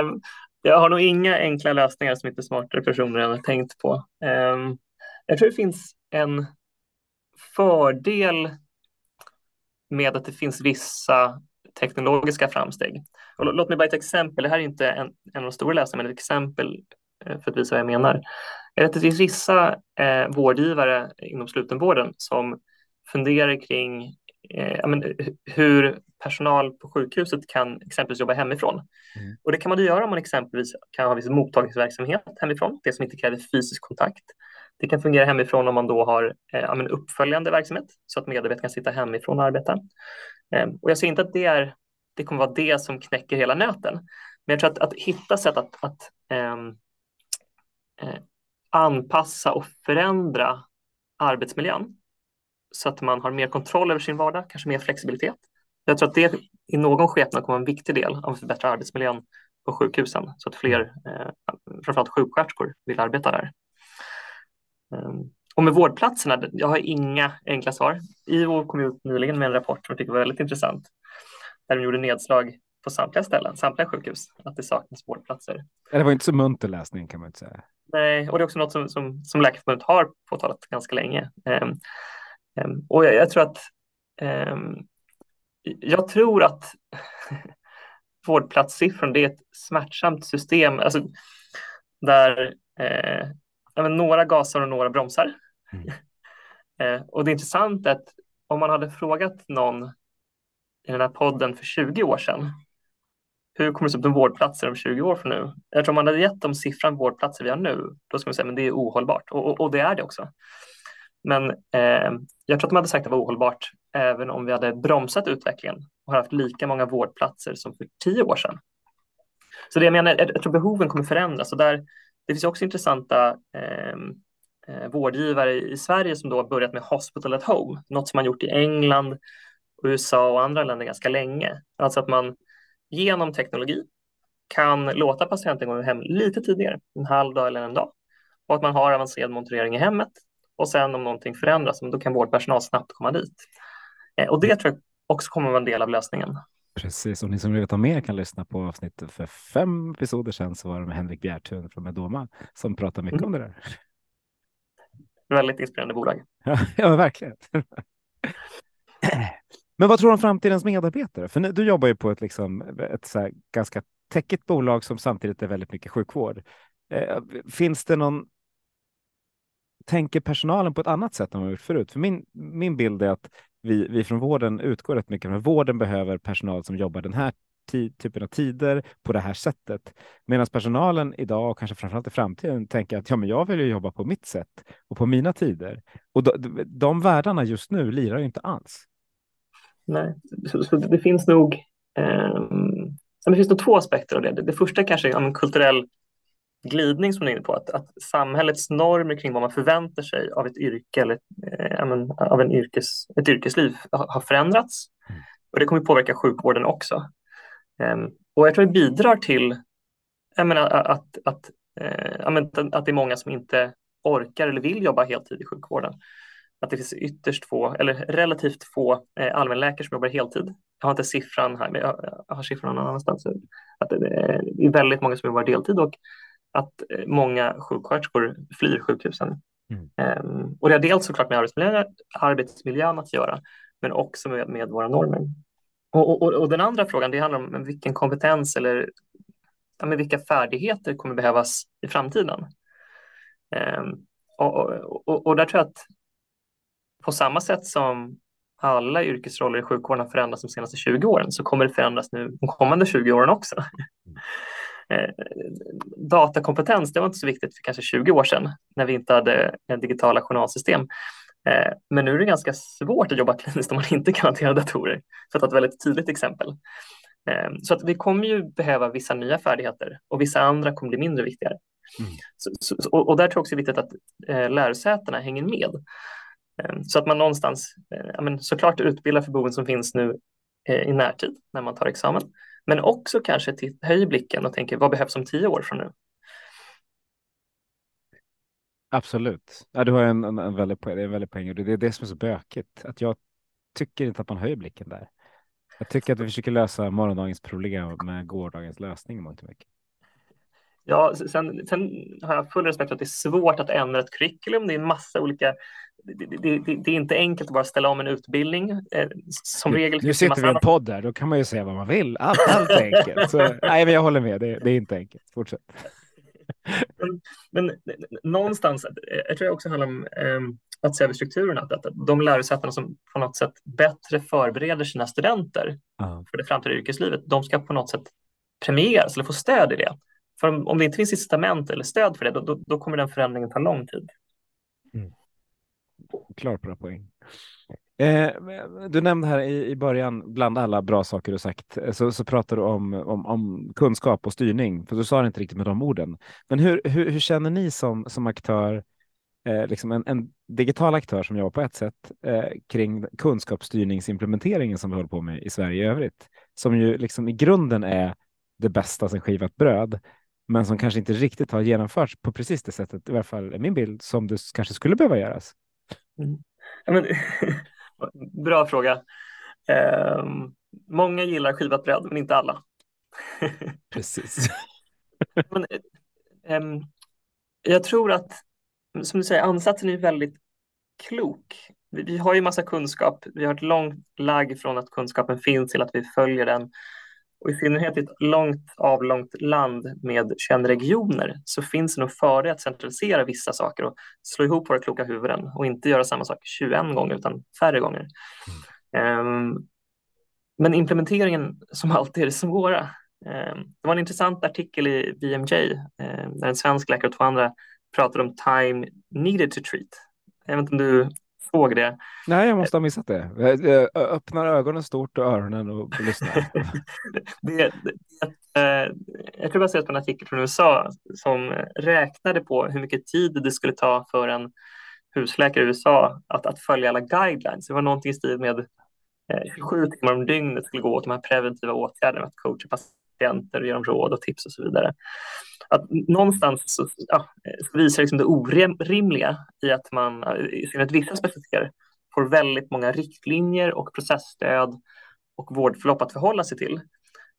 um, jag har nog inga enkla lösningar som inte smartare personer än har tänkt på. Um, jag tror det finns en fördel med att det finns vissa teknologiska framsteg. Och låt mig bara ett exempel, det här är inte en, en av de stora läsarna, men ett exempel eh, för att visa vad jag menar. Det finns vissa eh, vårdgivare inom slutenvården som funderar kring eh, men, hur personal på sjukhuset kan exempelvis jobba hemifrån. Mm. Och det kan man göra om man exempelvis kan ha viss mottagningsverksamhet hemifrån, det som inte kräver fysisk kontakt. Det kan fungera hemifrån om man då har eh, uppföljande verksamhet så att medarbetare kan sitta hemifrån och arbeta. Ehm, och jag ser inte att det, är, det kommer vara det som knäcker hela nöten. Men jag tror att, att hitta sätt att, att ehm, eh, anpassa och förändra arbetsmiljön så att man har mer kontroll över sin vardag, kanske mer flexibilitet. Jag tror att det i någon skepnad kommer vara en viktig del av att förbättra arbetsmiljön på sjukhusen så att fler, eh, framförallt sjuksköterskor, vill arbeta där. Um, och med vårdplatserna, jag har inga enkla svar. IVO kom ut nyligen med en rapport som jag tycker var väldigt intressant, där de gjorde nedslag på samtliga ställen, samtliga sjukhus, att det saknas vårdplatser. Det var inte så munter läsning kan man inte säga. Nej, och det är också något som, som, som Läkarförbundet har påtalat ganska länge. Um, um, och jag, jag, tror att um, jag tror att vårdplatssiffran det är ett smärtsamt system, alltså där eh, några gasar och några bromsar. Mm. Eh, och det är intressant att om man hade frågat någon i den här podden för 20 år sedan hur kommer det se ut med vårdplatser om 20 år från nu? Jag tror man hade gett dem siffran vårdplatser vi har nu, då skulle man säga att det är ohållbart. Och, och, och, det är det också. Men eh, jag tror att de hade sagt att det var ohållbart även om vi hade bromsat utvecklingen och haft lika många vårdplatser som för tio år sedan. Så det jag menar, jag tror behoven kommer förändras och där, det finns också intressanta eh, vårdgivare i Sverige som då har börjat med hospital at home, något som man gjort i England, USA och andra länder ganska länge. Alltså att man genom teknologi kan låta patienten gå hem lite tidigare, en halv dag eller en dag, och att man har avancerad monitorering i hemmet och sen om någonting förändras, då kan vårdpersonal snabbt komma dit. Eh, och det tror jag också kommer vara en del av lösningen. Precis, och ni som vill veta mer kan lyssna på avsnittet för fem episoder sedan så var det med Henrik Bjärtun från Medoma som pratar mycket mm. om det där. Väldigt inspirerande bolag. Ja, ja verkligen. Men vad tror du om framtidens medarbetare? För du jobbar ju på ett, liksom, ett så ganska täckigt bolag som samtidigt är väldigt mycket sjukvård. Eh, finns det någon tänker personalen på ett annat sätt än man gjort förut? För min, min bild är att vi, vi från vården utgår rätt mycket från att vården behöver personal som jobbar den här typen av tider på det här sättet. Medan personalen idag och kanske framförallt i framtiden tänker att ja, men jag vill ju jobba på mitt sätt och på mina tider. Och de, de världarna just nu lirar ju inte alls. Nej, så, så det finns nog eh, det finns nog två aspekter av det. Det, det första kanske är en kulturell glidning som du är inne på, att, att samhällets normer kring vad man förväntar sig av ett yrke eller eh, av en yrkes, ett yrkesliv har förändrats. Mm. Och det kommer påverka sjukvården också. Um, och jag tror det bidrar till menar, att, att, eh, att det är många som inte orkar eller vill jobba heltid i sjukvården. Att det finns ytterst få, eller relativt få eh, allmänläkare som jobbar heltid. Jag har inte siffran här, men jag, har siffran någon annanstans. Att det är väldigt många som jobbar deltid och att eh, många sjuksköterskor flyr sjukhusen. Mm. Um, och det har dels såklart med arbetsmiljön, arbetsmiljön att göra, men också med, med våra normer. Och, och, och, den andra frågan, det handlar om vilken kompetens eller ja, vilka färdigheter kommer behövas i framtiden. Um, och, och, där tror jag att på samma sätt som alla yrkesroller i sjukvården har förändrats de senaste 20 åren så kommer det förändras nu de kommande 20 åren också. Mm. Eh, datakompetens, det var inte så viktigt för kanske 20 år sedan när vi inte hade digitala journalsystem. Eh, men nu är det ganska svårt att jobba kliniskt om man inte kan hantera datorer, för att ta ett väldigt tydligt exempel. Eh, så att vi kommer ju behöva vissa nya färdigheter och vissa andra kommer bli mindre viktiga. Mm. Så, så, och, och, där tror jag också det är viktigt att eh, lärosätena hänger med. Eh, så att man någonstans, eh, men såklart utbildar för behoven som finns nu i närtid när man tar examen. Men också kanske till, höjer blicken och tänker vad behövs om tio år från nu? Absolut. Ja, du har en, en, en väldigt, poäng, en väldigt poäng det är det som är så bökigt. Att jag tycker inte att man höjer blicken där. Jag tycker att vi försöker lösa morgondagens problem med gårdagens lösning mycket. Ja, sen, sen har jag full respekt för att det är svårt att ändra ett curriculum. Det är en massa olika det, det, det, det, är inte enkelt att bara ställa om en utbildning. Eh, som nu, regel. Nu sitter vi i en podd där, då kan man ju säga vad man vill. Allt, allt är enkelt. Så, nej, men jag håller med. Det, det är inte enkelt. Fortsätt. Men, men, någonstans, jag tror jag också handlar om eh, att se över strukturerna. Att, de lärosätena som på något sätt bättre förbereder sina studenter uh. för det framtida yrkeslivet, de ska på något sätt premieras eller få stöd i det. För om, om det inte finns incitament eller stöd för det, då, då, då kommer den förändringen ta lång tid. Mm. Klar på poäng. Eh, du nämnde här i, i början, bland alla bra saker du sagt, eh, så, så pratar du om, om, om, kunskap och styrning, för du sa det inte riktigt med de orden. Men hur, hur, hur känner ni som, som aktör, eh, liksom en, en, digital aktör som jobbar på ett sätt, eh, kring kunskapsstyrningsimplementeringen som vi håller på med i Sverige i övrigt, som ju liksom i grunden är det bästa som skivat bröd, men som kanske inte riktigt har genomförts på precis det sättet, i alla fall är min bild, som det kanske skulle behöva göras. Mm. Ja, men, bra fråga. Eh, många gillar skivat bröd, men inte alla. Precis. men, eh, jag tror att, som du säger, ansatsen är väldigt klok. Vi, vi har ju massa kunskap. Vi har ett långt lagg från att kunskapen finns till att vi följer den och i synnerhet i ett långt avlångt land med 21 regioner så finns det nog fördel att centralisera vissa saker och slå ihop våra kloka huvuden och inte göra samma sak 21 gånger utan färre gånger. Mm. Um, men implementeringen som alltid är det svåra. Um, det var en intressant artikel i BMJ um, där en svensk läkare och två andra pratade om time needed to treat. Jag vet inte om du såg det. Nej, jag måste ha missat det. Jag öppnar ögonen stort och öronen och lyssnar. det, det, det, jag tror baserat på en artikel från USA som räknade på hur mycket tid det skulle ta för en husläkare i USA att, att följa alla guidelines. Det var någonting i stil med 27 eh, timmar om dygnet skulle gå åt de här preventiva åtgärderna, att coacha patienter och ge dem råd och tips och så vidare att någonstans så, ja, så visar liksom det orimliga i att man, i synnerhet vissa specifiker, får väldigt många riktlinjer och processstöd och vårdförlopp att förhålla sig till.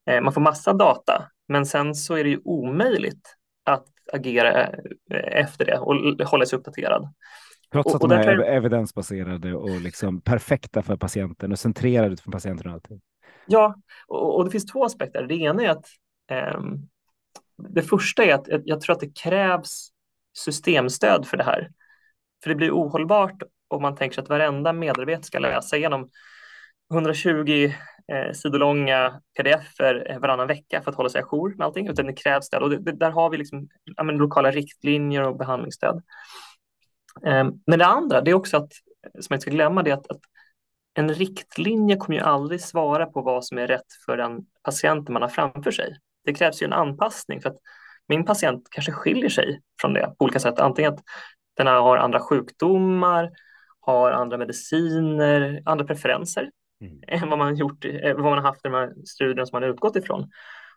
Eh, man får massa data, men sen så är det ju omöjligt att agera eh, efter det och hålla sig uppdaterad. Trots att och, och de är evidensbaserade och liksom perfekta för patienten och centrerade utifrån patienten och allting. Ja, och, och, det finns två aspekter. Det ena är att eh, det första är att jag tror att det krävs systemstöd för det här. För det blir ohållbart om man tänker sig att varenda medarbetare ska läsa igenom 120 eh, sidor långa pdf-er varannan vecka för att hålla sig ajour med allting, utan det krävs stöd. Och det, det, där har vi liksom, ja, men, lokala riktlinjer och behandlingsstöd. Eh, men det andra, det är också att, som jag inte ska glömma, det är att, att en riktlinje kommer ju aldrig svara på vad som är rätt för den patienten man har framför sig det krävs ju en anpassning för att min patient kanske skiljer sig från det på olika sätt. Antingen att den har andra sjukdomar, har andra mediciner, andra preferenser mm. än vad man, gjort, vad man har haft i de här studierna som man har utgått ifrån.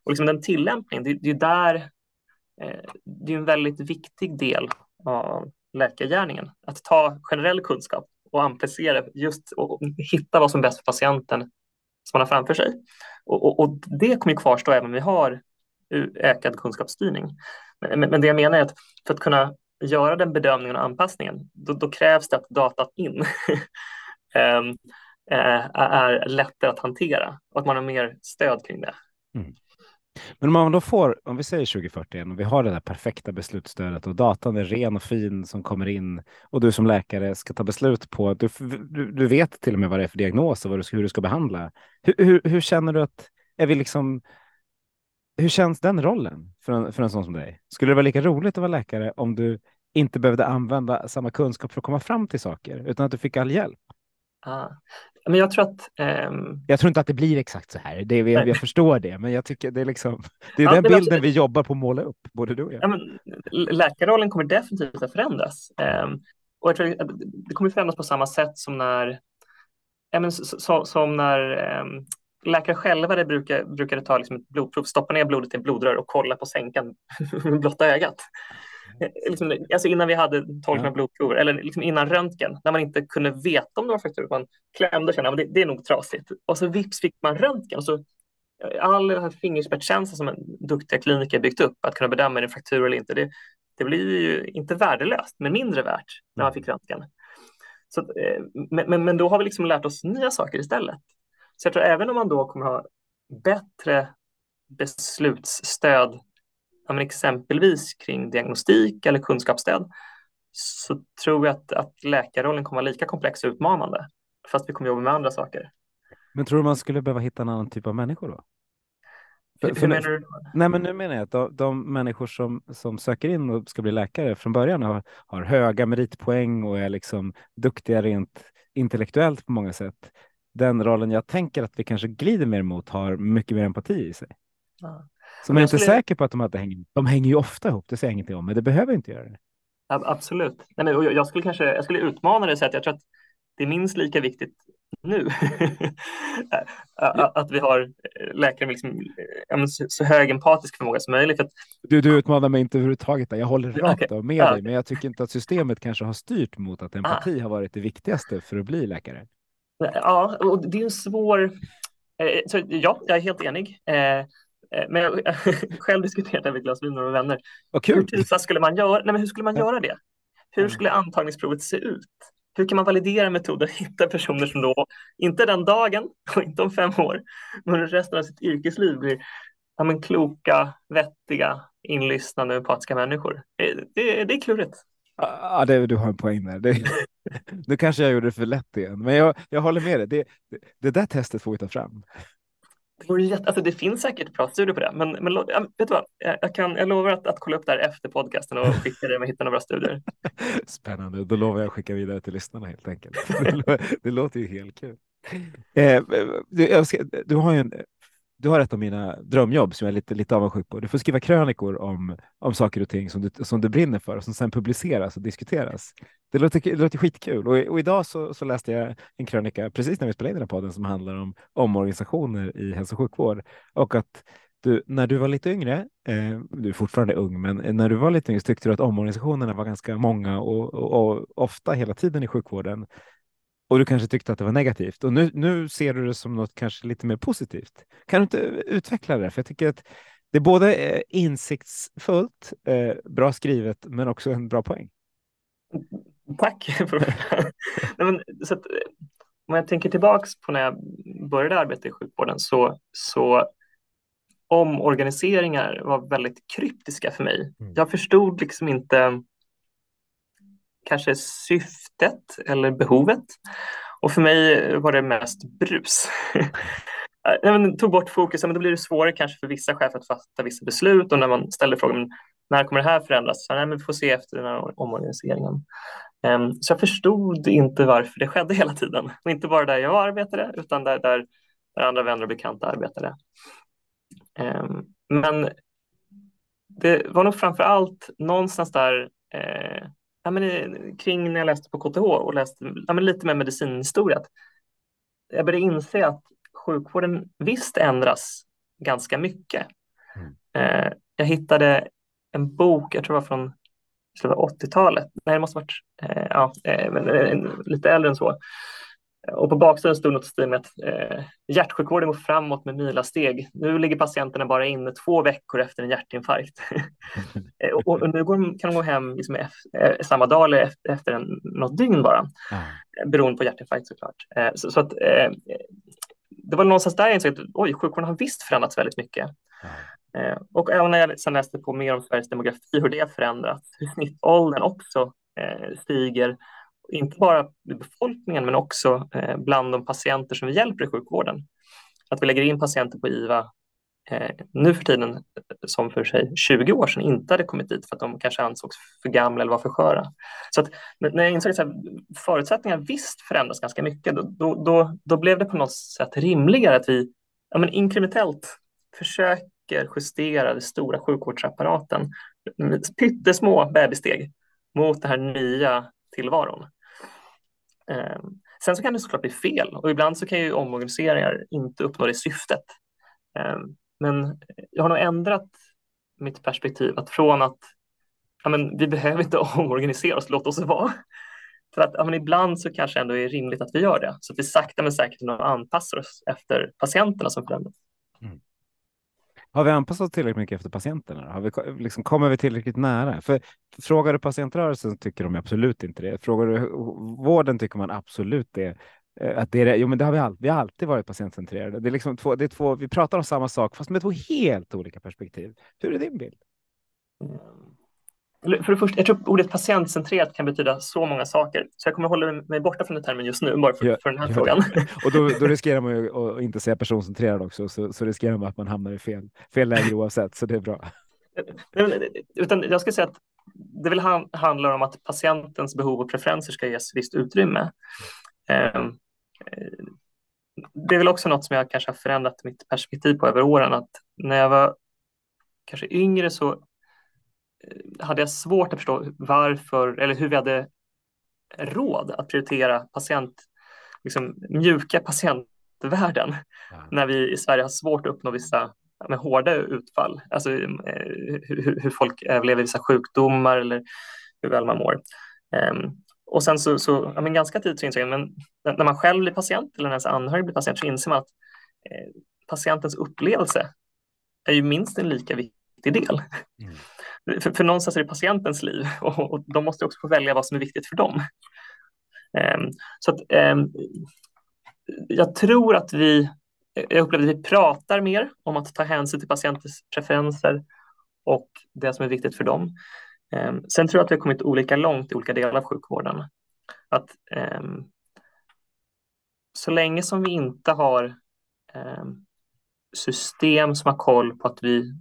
Och liksom den tillämpningen, det, det är där eh, det är en väldigt viktig del av läkargärningen. Att ta generell kunskap och amplicera just och hitta vad som är bäst för patienten som man har framför sig. Och, och, och det kommer kvarstå även om vi har ökad kunskapsstyrning. Men, men, det jag menar är att för att kunna göra den bedömningen och anpassningen, då, då krävs det att datat in ehm, eh, är lättare att hantera och att man har mer stöd kring det. Mm. Men om man då får, om vi säger 2041 och vi har det där perfekta beslutsstödet och datan är ren och fin som kommer in och du som läkare ska ta beslut på, du, du, du vet till och med vad det är för diagnos och vad du ska, hur du ska behandla. Hur, hur, hur känner du att, är vi liksom, hur känns den rollen för en, för en sån som dig? Skulle det vara lika roligt att vara läkare om du inte behövde använda samma kunskap för att komma fram till saker, utan att du fick all hjälp? Ah. Men jag tror att... Um... Jag tror inte att det blir exakt så här. Det, jag, jag förstår det, men jag tycker det är liksom... Det är ja, den bilden alltså, vi jobbar på att måla upp, både du och jag. Ja, men, läkarrollen kommer definitivt att förändras. Um, och jag tror att det kommer förändras på samma sätt som när... Ja, men, så, som när um, läkare själva det brukar, det ta liksom ett blodprov, stoppa ner blodet i en blodrör och kolla på sänkan med blotta ögat. Liksom, alltså innan vi hade tolkning av blodprover, eller liksom innan röntgen, när man inte kunde veta om det var fraktur, man klämde och kände att det, det är nog trasigt. Och så vips fick man röntgen. Och så, all fingerspetskänsla som en duktiga kliniker byggt upp, att kunna bedöma en fraktur eller inte, det, det blir ju inte värdelöst, men mindre värt när man fick röntgen. Så, eh, men, men, men då har vi liksom lärt oss nya saker istället. Så jag tror även om man då kommer ha bättre beslutsstöd ja, men exempelvis kring diagnostik eller kunskapsstöd så tror jag att, att läkarrollen kommer vara lika komplex och utmanande fast vi kommer jobba med andra saker. Men tror du man skulle behöva hitta en annan typ av människor då? För, för, menar du? Nej, men nu menar jag att de, de, människor som, som söker in och ska bli läkare från början har, har höga meritpoäng och är liksom duktiga rent intellektuellt på många sätt. Den rollen jag tänker att vi kanske glider mer mot har mycket mer empati i sig. Ja. Så man är inte skulle... säker på att de inte hänger De hänger ju ofta ihop, det säger jag ingenting om, men det behöver inte göra det. Absolut. Nej, men jag, skulle kanske jag skulle utmana det och säga att jag tror att det är minst lika viktigt nu att vi har läkare med liksom, så hög empatisk förmåga som möjligt. Att... Du, du utmanar mig inte överhuvudtaget. Jag håller rakt okay. med ja. dig, men jag tycker inte att systemet kanske har styrt mot att empati ah. har varit det viktigaste för att bli läkare. Ja, och det är en svår... Eh, så, ja, jag är helt enig. Eh, men jag själv diskuterat det med glas vin med vänner. Vad kul. Hur skulle man göra? Nej, men hur skulle man göra det? Hur skulle antagningsprovet se ut? Hur kan man validera metoder och hitta personer som då, inte den dagen och inte om fem år, men resten av sitt yrkesliv blir ja, men kloka, vettiga, inlyssnande, empatiska människor? Det, det, det är klurigt. Ja, det, du har en poäng där. Det, nu kanske jag gjorde det för lätt igen, men jag, jag håller med dig. Det, det, det där testet får vi ta fram. Det, jätte, alltså det finns säkert bra studier på det, men, men vet du vad? Jag, kan, jag lovar att, att kolla upp det här efter podcasten och skicka det om jag hittar några studier. Spännande, då lovar jag att skicka vidare till lyssnarna helt enkelt. Det, det låter ju helt kul. Eh, du, ska, du, har ju en, du har ett av mina drömjobb som jag är lite, lite avundsjuk på. Du får skriva krönikor om, om saker och ting som du, som du brinner för och som sen publiceras och diskuteras. Det låter, det låter skitkul. Och, och idag så, så läste jag en krönika precis när vi spelade in den här podden som handlar om omorganisationer i hälso och sjukvård och att du, när du var lite yngre, eh, du är fortfarande ung, men när du var lite yngre tyckte du att omorganisationerna var ganska många och, och, och ofta hela tiden i sjukvården och du kanske tyckte att det var negativt och nu, nu ser du det som något kanske lite mer positivt. Kan du inte utveckla det? För jag tycker att det är både insiktsfullt, eh, bra skrivet, men också en bra poäng. Tack. Nej, men, så att, om jag tänker tillbaks på när jag började arbeta i sjukvården så, så omorganiseringar var väldigt kryptiska för mig. Mm. Jag förstod liksom inte kanske syftet eller behovet. Och för mig var det mest brus. jag tog bort fokus, men då blir det svårare kanske för vissa chefer att fatta vissa beslut och när man ställer frågan när kommer det här förändras? Så, nej, men vi får se efter den här omorganiseringen. Um, så jag förstod inte varför det skedde hela tiden. Och inte bara där jag arbetade utan där, där, där andra vänner och bekanta arbetade. Um, men det var nog framför allt någonstans där eh, ja, men, kring när jag läste på KTH och läste ja, men lite mer medicinhistoria. Jag började inse att sjukvården visst ändras ganska mycket. Mm. Eh, jag hittade en bok, jag tror det var från 80-talet. Nej, det måste varit eh, ja, eh, eh, lite äldre än så. Och på baksidan stod något stil med att eh, hjärtsjukvården går framåt med milasteg. Nu ligger patienterna bara inne två veckor efter en hjärtinfarkt. Eh, och, och, nu går, kan de gå hem liksom efter, eh, samma dag eller efter, efter en, något dygn bara. Mm. Beroende på hjärtinfarkt såklart. Eh, så, så, att, eh, det var någonstans där jag insåg att oj, sjukvården har visst förändrats väldigt mycket. Mm. och även när jag sen läste på mer om Sveriges demografi, hur det har förändrats, hur snittåldern också stiger inte bara i befolkningen men också eh, bland de patienter som vi hjälper i sjukvården. Att vi lägger in patienter på IVA eh, nu för tiden eh, som för sig 20 år sedan inte hade kommit dit för att de kanske ansågs för gamla eller var för sköra. Så att när jag insåg att förutsättningarna visst förändras ganska mycket, då, då, då blev det på något sätt rimligare att vi ja, men inkrementellt försöker justera den stora sjukvårdsapparaten med pyttesmå bebissteg mot den här nya tillvaron. Ehm, sen så kan det såklart bli fel och ibland så kan ju omorganiseringar inte uppnå det syftet. Ehm, men jag har nog ändrat mitt perspektiv att från att ja, men vi behöver inte omorganisera oss, låt oss vara. För att ja, men ibland så kanske ändå är rimligt att vi gör det, så att vi sakta men säkert anpassar oss efter patienterna som förändras. Har vi anpassat oss tillräckligt mycket efter patienterna? Har vi, liksom, kommer vi tillräckligt nära? För frågar du patientrörelsen tycker de absolut inte det. Frågar du vården tycker man absolut det. Eh, att det är det. Jo, men det har vi, alltid, vi har alltid varit patientcentrerade. Det är liksom två, det är två, vi pratar om samma sak fast med två helt olika perspektiv. Hur är din bild? Mm. För det första, jag tror ordet patientcentrerat kan betyda så många saker, så jag kommer hålla mig borta från den termen just nu, bara för, ja, för den här ja. frågan. Och då, då, riskerar man ju att inte säga personcentrerad också, så, så riskerar man att man hamnar i fel, fel läge oavsett, så det är bra. Utan jag ska säga att det väl handlar om att patientens behov och preferenser ska ges visst utrymme. Ehm, det är väl också något som jag kanske har förändrat mitt perspektiv på över åren, att när jag var kanske yngre så hade jag svårt att förstå varför eller hur vi hade råd att prioritera patient, liksom mjuka patientvärden ja. när vi i Sverige har svårt att uppnå vissa med hårda utfall, alltså eh, hur, hur folk överlever vissa sjukdomar eller hur väl man mår. Um, och sen så, så ja, men ganska tidigt så insåg jag, men när man själv blir patient eller när ens anhörig blir patient så inser man att eh, patientens upplevelse är ju minst en lika viktig del. Mm. För, för någonstans är det patientens liv och, och de måste också få välja vad som är viktigt för dem. Um, så att, um, jag tror att vi, jag upplever att vi pratar mer om att ta hänsyn till patientens preferenser och det som är viktigt för dem. Um, sen tror jag att vi har kommit olika långt i olika delar av sjukvården. Att så länge som vi inte har system som har koll på att vi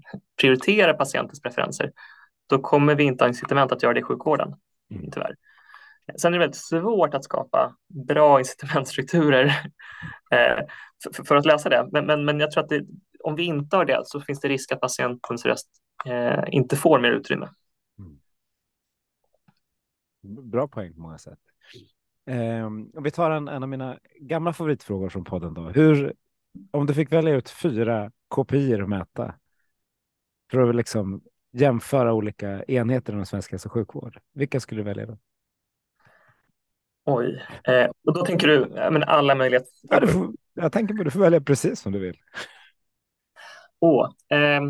prioriterar patientens preferenser, då kommer vi inte ha incitament att göra det i sjukvården, mm. tyvärr. Sen är det väldigt svårt att skapa bra incitamentstrukturer eh, för, att lösa det. Men, men, men jag tror att det, om vi inte har det så finns det risk att patientens röst eh, inte får mer utrymme. Mm. Bra poäng på många sätt. Eh, om vi tar en, en av mina gamla favoritfrågor från podden då. Hur, om du fick välja ut fyra KPI att mäta för att liksom jämföra olika enheter inom svensk hälso och sjukvård, vilka skulle du välja då? Oj, eh, och då tänker du men alla möjliga... Ja, får, jag tänker på du får välja precis som du vill. Oh, eh,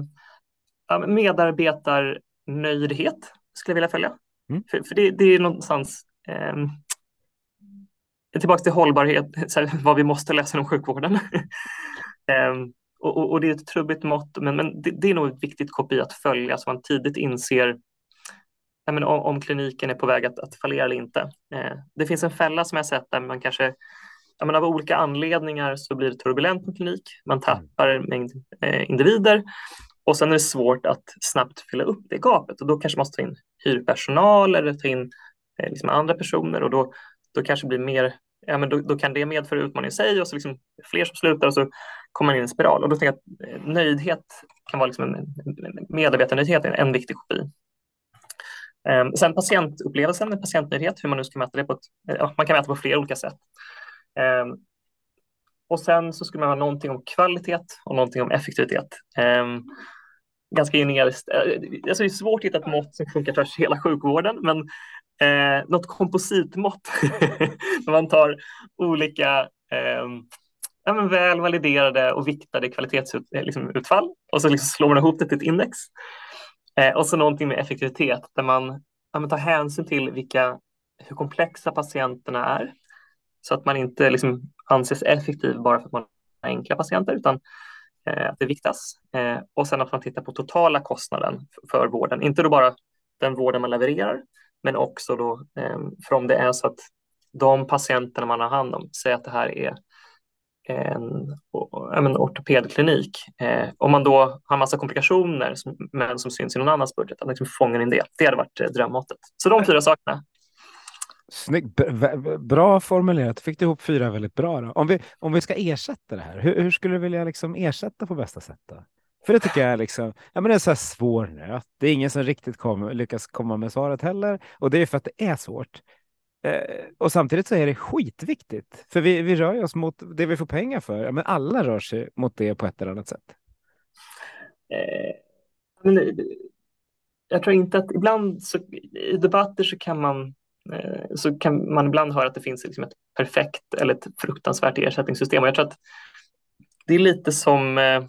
medarbetarnöjdhet skulle jag vilja följa. Mm. För, för det, det, är någonstans eh, tillbaka till hållbarhet, här, vad vi måste läsa inom sjukvården. eh, och, och, det är ett trubbigt mått, men, men det, det, är nog ett viktigt KPI att följa så man tidigt inser men om, om, kliniken är på väg att, att fallera eller inte. Eh, det finns en fälla som jag sett där man kanske men av olika anledningar så blir det turbulent på klinik, man mm. tappar en mängd eh, individer och sen är det svårt att snabbt fylla upp det gapet och då kanske man måste ta in hyrpersonal eller ta in eh, liksom andra personer och då, då kanske det blir mer ja, men då, då, kan det medföra utmaning i sig och så liksom fler som slutar och så kommer man in i en spiral. Och då tänker jag att eh, nöjdhet kan vara liksom en, medarbetarnöjdhet är en viktig kopi. Um, sen patientupplevelsen patientnöjdhet, hur man nu ska mäta det på ett, eh, ja, man kan mäta på flera olika sätt. Um, och sen så skulle man ha någonting om kvalitet och någonting om effektivitet. Um, ganska generiskt. Eh, alltså det är svårt att hitta ett mått som funkar tvärs hela sjukvården, men eh, något kompositmått när man tar olika eh, ja, men väl validerade och viktade kvalitetsutfall eh, liksom, och så liksom slår man ihop det till ett index. Eh, och så någonting med effektivitet där man, ja, man tar hänsyn till vilka, hur komplexa patienterna är så att man inte liksom anses effektiv bara för att man har enkla patienter utan eh, att det viktas. Eh, och sen att man tittar på totala kostnaden för vården, inte då bara den vården man levererar men också då ehm, för om det är så att de patienterna man har hand om, säg att det här är en, en ortopedklinik, eh, om man då har massa komplikationer som, men som syns i någon annans budget, att liksom fånga in det. Det hade varit eh, drömmåttet. Så de fyra sakerna. Snyggt. Bra formulerat. Fick du ihop fyra väldigt bra. Då. Om, vi, om vi ska ersätta det här, hur, hur skulle du vilja liksom ersätta på bästa sätt? Då? För det tycker jag är liksom, ja, men det är så här svår nöt. Det är ingen som riktigt kom, lyckas komma med svaret heller. Och det är för att det är svårt. Eh, och samtidigt så är det skitviktigt, för vi, vi rör oss mot det vi får pengar för. Ja, men alla rör sig mot det på ett eller annat sätt. Eh, men, eh, jag tror inte att ibland så, i debatter så kan man eh, så kan man ibland höra att det finns liksom ett perfekt eller ett fruktansvärt ersättningssystem. Och jag tror att det är lite som, eh,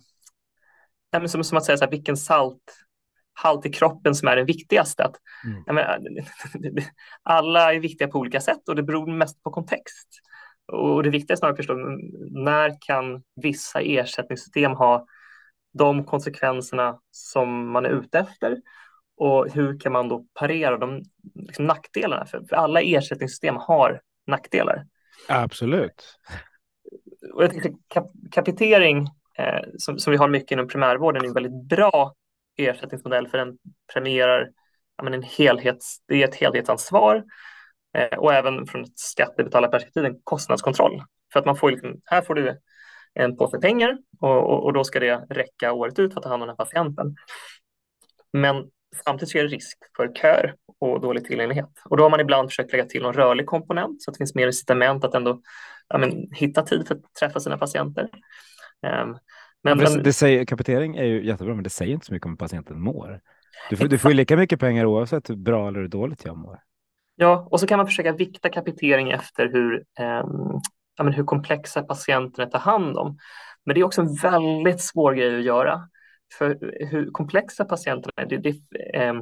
eh, som, som att säga så här, vilken salt halt i kroppen som är det viktigaste. Att, mm. menar, alla är viktiga på olika sätt och det beror mest på kontext. Och det viktiga är snarare att förstå när kan vissa ersättningssystem ha de konsekvenserna som man är ute efter och hur kan man då parera de liksom, nackdelarna? För, för alla ersättningssystem har nackdelar. Absolut. Och jag tycker kap kapitering eh, som, som vi har mycket inom primärvården är en väldigt bra ersättningsmodell för den premierar ja, men en helhets, det är ett helhetsansvar eh, och även från ett skattebetalarperspektiv en kostnadskontroll. För att man får liksom, här får du en påse pengar och, och, och, då ska det räcka året ut för att ta hand om den här patienten. Men samtidigt är det risk för köer och dålig tillgänglighet. Och då har man ibland försökt lägga till någon rörlig komponent så att det finns mer incitament att ändå ja, men, hitta tid för att träffa sina patienter. Um, men, det, men... det säger, kapitering är ju jättebra, men det säger inte så mycket om hur patienten mår. Du får, du får ju lika mycket pengar oavsett hur bra eller hur dåligt jag mår. Ja, och så kan man försöka vikta kapitering efter hur, eh, ja, men hur komplexa patienterna tar hand om. Men det är också en väldigt svår grej att göra. För hur komplexa patienterna är, det, det, eh,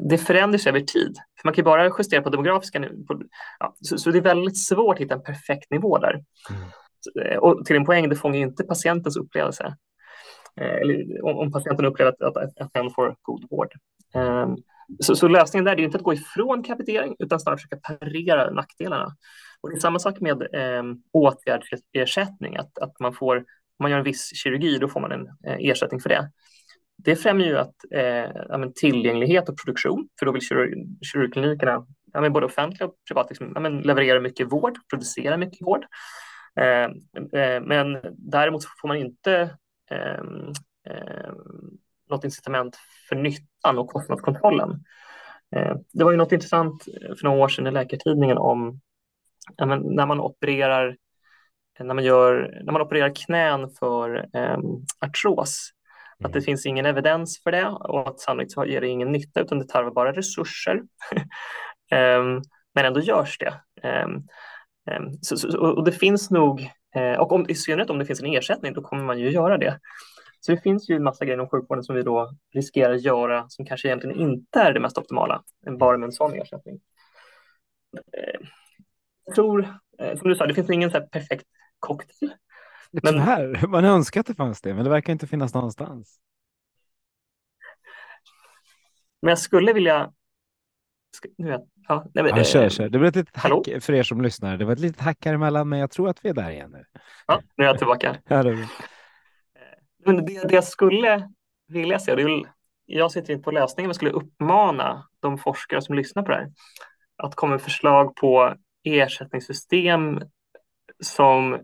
det förändras över tid. För man kan ju bara justera på demografiska nu. Ja, så, så, det är väldigt svårt att hitta en perfekt nivå där. Mm. Eh, och till en poäng, det fångar inte patientens upplevelse. Eh, eller om patienten upplever att, att, att den får god vård. Ehm, så, så, lösningen där är inte att gå ifrån kapitering utan snarare försöka parera nackdelarna. Och det är samma sak med eh, åtgärdsersättning, att, att man får, om man gör en viss kirurgi, då får man en eh, ersättning för det. Det främjar ju att, eh, tillgänglighet och produktion, för då vill kirurg, kirurgklinikerna, ja, både offentliga och privata, liksom, ja, leverera mycket vård, producera mycket vård. Eh, eh, men däremot får man inte ehm, ehm, något incitament för nyttan och kostnadskontrollen. Eh, det var ju något intressant för några år sedan i Läkartidningen om när man opererar när man, gör, när man opererar knän för eh, artros, att det mm. finns ingen evidens för det och att sannolikt ger det ingen nytta utan det tarvar bara resurser. eh, men ändå görs det. Eh, så, så, och det finns nog, eh, och om, i synnerhet om det finns en ersättning, då kommer man ju göra det. Så det finns ju en massa grejer inom sjukvården som vi då riskerar att göra som kanske egentligen inte är det mest optimala, bara med en sån ersättning. Ehm, jag tror, eh, som du sa, det finns ingen så perfekt cocktail. Men... Tyvärr, man önskar att det fanns det, men det verkar inte finnas någonstans. Men jag skulle vilja nu ja, nej, men, ja, kör, kör. Det blev ett litet hack för er som lyssnar. Det var ett litet hack här emellan, men jag tror att vi är där igen nu. Ja, nu är jag tillbaka. Ja, det, men det, det jag skulle vilja se, det är, jag sitter inte på lösningen, men skulle uppmana de forskare som lyssnar på det här att komma med förslag på ersättningssystem som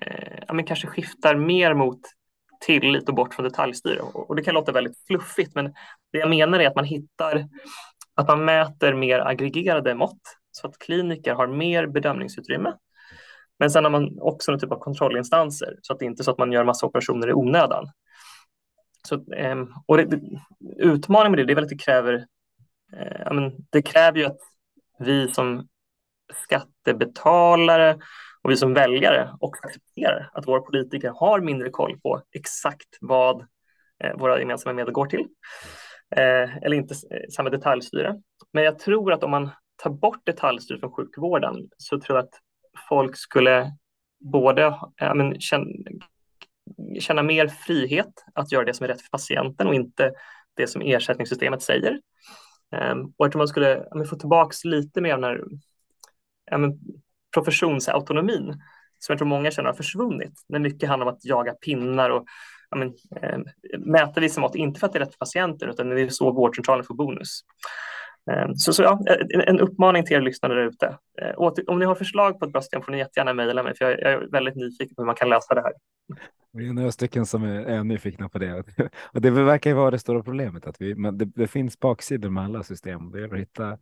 eh, ja, men kanske skiftar mer mot tillit och bort från detaljstyre. Och det kan låta väldigt fluffigt, men det jag menar är att man hittar att man mäter mer aggregerade mått så att kliniker har mer bedömningsutrymme. Men sen har man också en typ av kontrollinstanser så att det inte är så att man gör massa operationer i onödan. Så, ehm, och det, utmaningen med det, det är väl att det kräver, eh, det kräver ju att vi som skattebetalare och vi som väljare också accepterar att våra politiker har mindre koll på exakt vad eh, våra gemensamma medel går till. Eh, eller inte eh, samma detaljstyre. Men jag tror att om man tar bort detaljstyre från sjukvården så tror jag att folk skulle både ja, men, känna, känna mer frihet att göra det som är rätt för patienten och inte det som ersättningssystemet säger. Um, och jag tror man skulle ja, få tillbaka lite mer av den här ja, men, professionsautonomin som jag tror många känner har försvunnit. När mycket handlar om att jaga pinnar och ja, men, eh, mäta vissa mått, inte för att det är rätt för patienten utan det är så vårdcentralen får bonus. Eh, så, så ja, en uppmaning till er lyssnare där ute. Eh, om ni har förslag på ett bra system får ni jättegärna mejla mig, för jag är väldigt nyfiken på hur man kan lösa det här. Vi är några stycken som är, nyfikna på det. Och det verkar ju vara det stora problemet, att vi, men det, det finns baksidor med alla system. Det gäller att hitta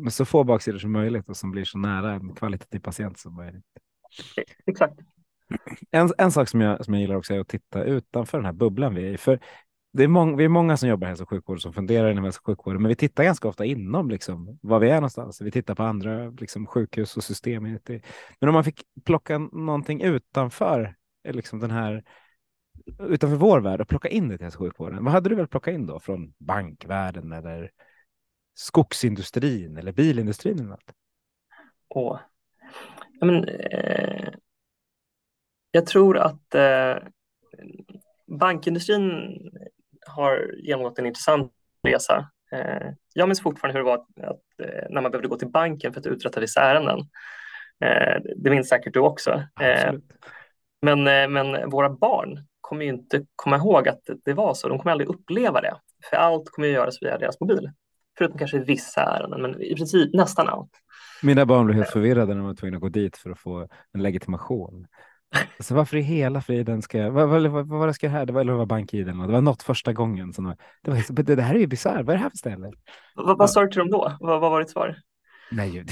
med så få baksidor som möjligt och som blir så nära en kvalitativ patient som möjligt. Exakt. En, en sak som jag, som jag gillar också är att titta utanför den här bubblan vi är i. För det är mång, vi är många som jobbar i hälso och sjukvård som funderar inom hälso och sjukvården, men vi tittar ganska ofta inom liksom, var vi är någonstans. Vi tittar på andra liksom, sjukhus och system. Men om man fick plocka någonting utanför eh, liksom, den här utanför vår värld och plocka in det till hälso och sjukvården. Vad hade du väl plocka in då från bankvärlden eller skogsindustrin eller bilindustrin eller något? Åh. Ja, men, eh, jag tror att eh, bankindustrin har genomgått en intressant resa. Eh, jag minns fortfarande hur det var att, eh, när man behövde gå till banken för att uträtta vissa ärenden. Eh, det minns säkert du också. Men, men våra barn kommer ju inte komma ihåg att det var så. De kommer aldrig uppleva det. För allt kommer att göras via deras mobil. Förutom kanske vissa ärenden, men i princip nästan allt. Mina barn blev helt förvirrade när de var tvungna att gå dit för att få en legitimation. Alltså varför i hela friden ska jag, vad, vad, vad, vad ska jag här? Det var, eller det var BankID det var något första gången. Som, det, var, det, det här är ju bisarrt, vad är det här för ställe? Vad, vad sa du till dem då? Vad, vad var ditt svar? Nej,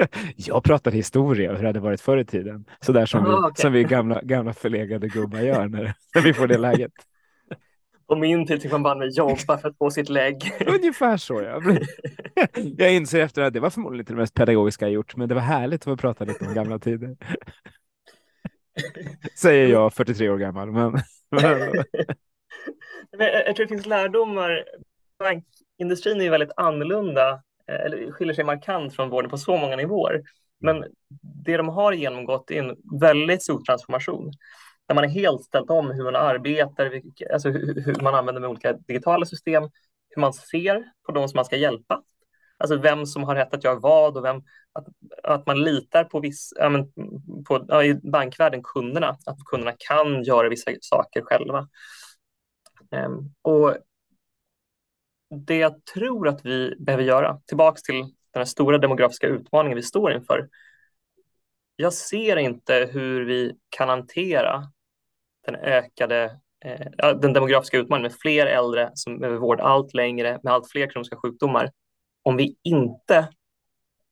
jag pratade historia hur det hade varit förr i tiden. Så där som, Aha, vi, okay. som vi gamla, gamla förlegade gubbar gör när, när vi får det läget. På min tid fick man bara jobba för att få sitt lägg. Ungefär så ja. Jag inser efter att det var förmodligen inte det mest pedagogiska jag gjort, men det var härligt att få prata lite om gamla tider. Säger jag, 43 år gammal. Men... jag tror det finns lärdomar. Bankindustrin är väldigt annorlunda, eh, eller skiljer sig markant från vården på så många nivåer. Men det de har genomgått är en väldigt stor transformation där man är helt ställt om hur man arbetar, alltså hur man använder med olika digitala system, hur man ser på de som man ska hjälpa. Alltså vem som har rätt att göra vad och vem, att, att man litar på, viss, ja, men, på ja, i bankvärlden kunderna, att kunderna kan göra vissa saker själva. Um, och det jag tror att vi behöver göra, tillbaks till den här stora demografiska utmaningen vi står inför. Jag ser inte hur vi kan hantera den ökade eh, den demografiska utmaningen med fler äldre som behöver vård allt längre med allt fler kroniska sjukdomar om vi inte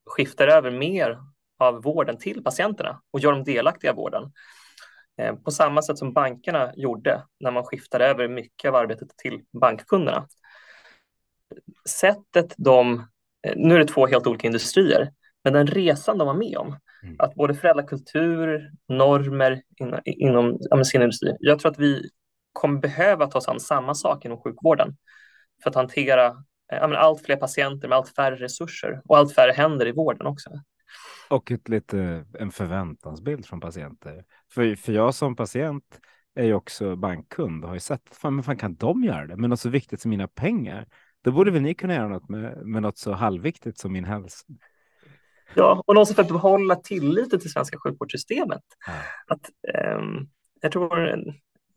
skiftar över mer av vården till patienterna och gör dem delaktiga i vården. Eh, på samma sätt som bankerna gjorde när man skiftade över mycket av arbetet till bankkunderna. Sättet de, eh, nu är det två helt olika industrier, men den resan de var med om, mm. att både förädla kultur, normer inom, inom sin industri. Jag tror att vi kommer behöva ta oss an samma sak inom sjukvården för att hantera allt fler patienter med allt färre resurser och allt färre händer i vården också. Och ett lite en förväntansbild från patienter. För, för jag som patient är ju också bankkund och har ju sett, fan, men fan kan de göra det? Men något så viktigt som mina pengar, då borde väl ni kunna göra något med, med något så halvviktigt som min hälsa. Ja, och någonstans för att behålla tilliten till svenska sjukvårdssystemet. Ja. Att, um, jag tror en,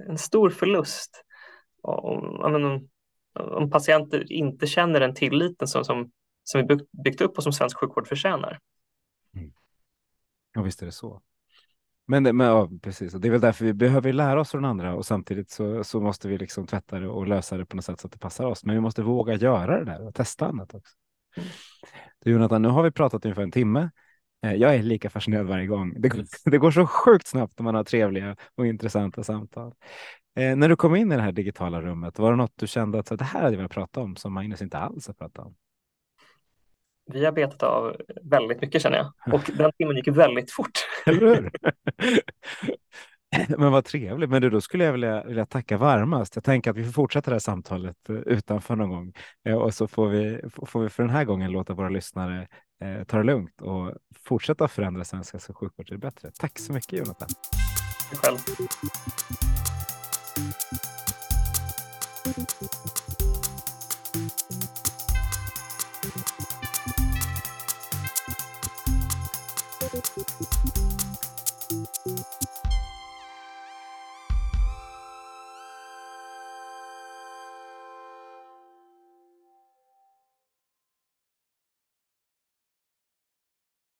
en stor förlust om, om, om patienter inte känner den tilliten som, som, som vi byggt upp och som svensk sjukvård förtjänar. Mm. Ja, visst är det så. Men, men ja, precis, och det är väl därför vi behöver lära oss från andra och samtidigt så, så måste vi liksom tvätta det och lösa det på något sätt så att det passar oss. Men vi måste våga göra det där och testa annat också. Mm. Du Jonathan, nu har vi pratat ungefär en timme. Eh, jag är lika fascinerad varje gång. Det det går så sjukt snabbt när man har trevliga och intressanta samtal. Eh, när du kom in i det här digitala rummet, var det något du kände att så, det här hade jag velat prata om som Magnus inte alls har pratat om? Vi har betat av väldigt mycket känner jag och den timmen gick väldigt fort. Eller hur? Men vad trevligt. Men du, då skulle jag vilja, vilja tacka varmast. Jag tänker att vi får fortsätta det här samtalet eh, utanför någon gång eh, och så får vi, får vi för den här gången låta våra lyssnare eh, ta det lugnt och fortsätta förändra svenska sjukvård till det bättre. Tack så mycket Jonathan. Själv. Thank you.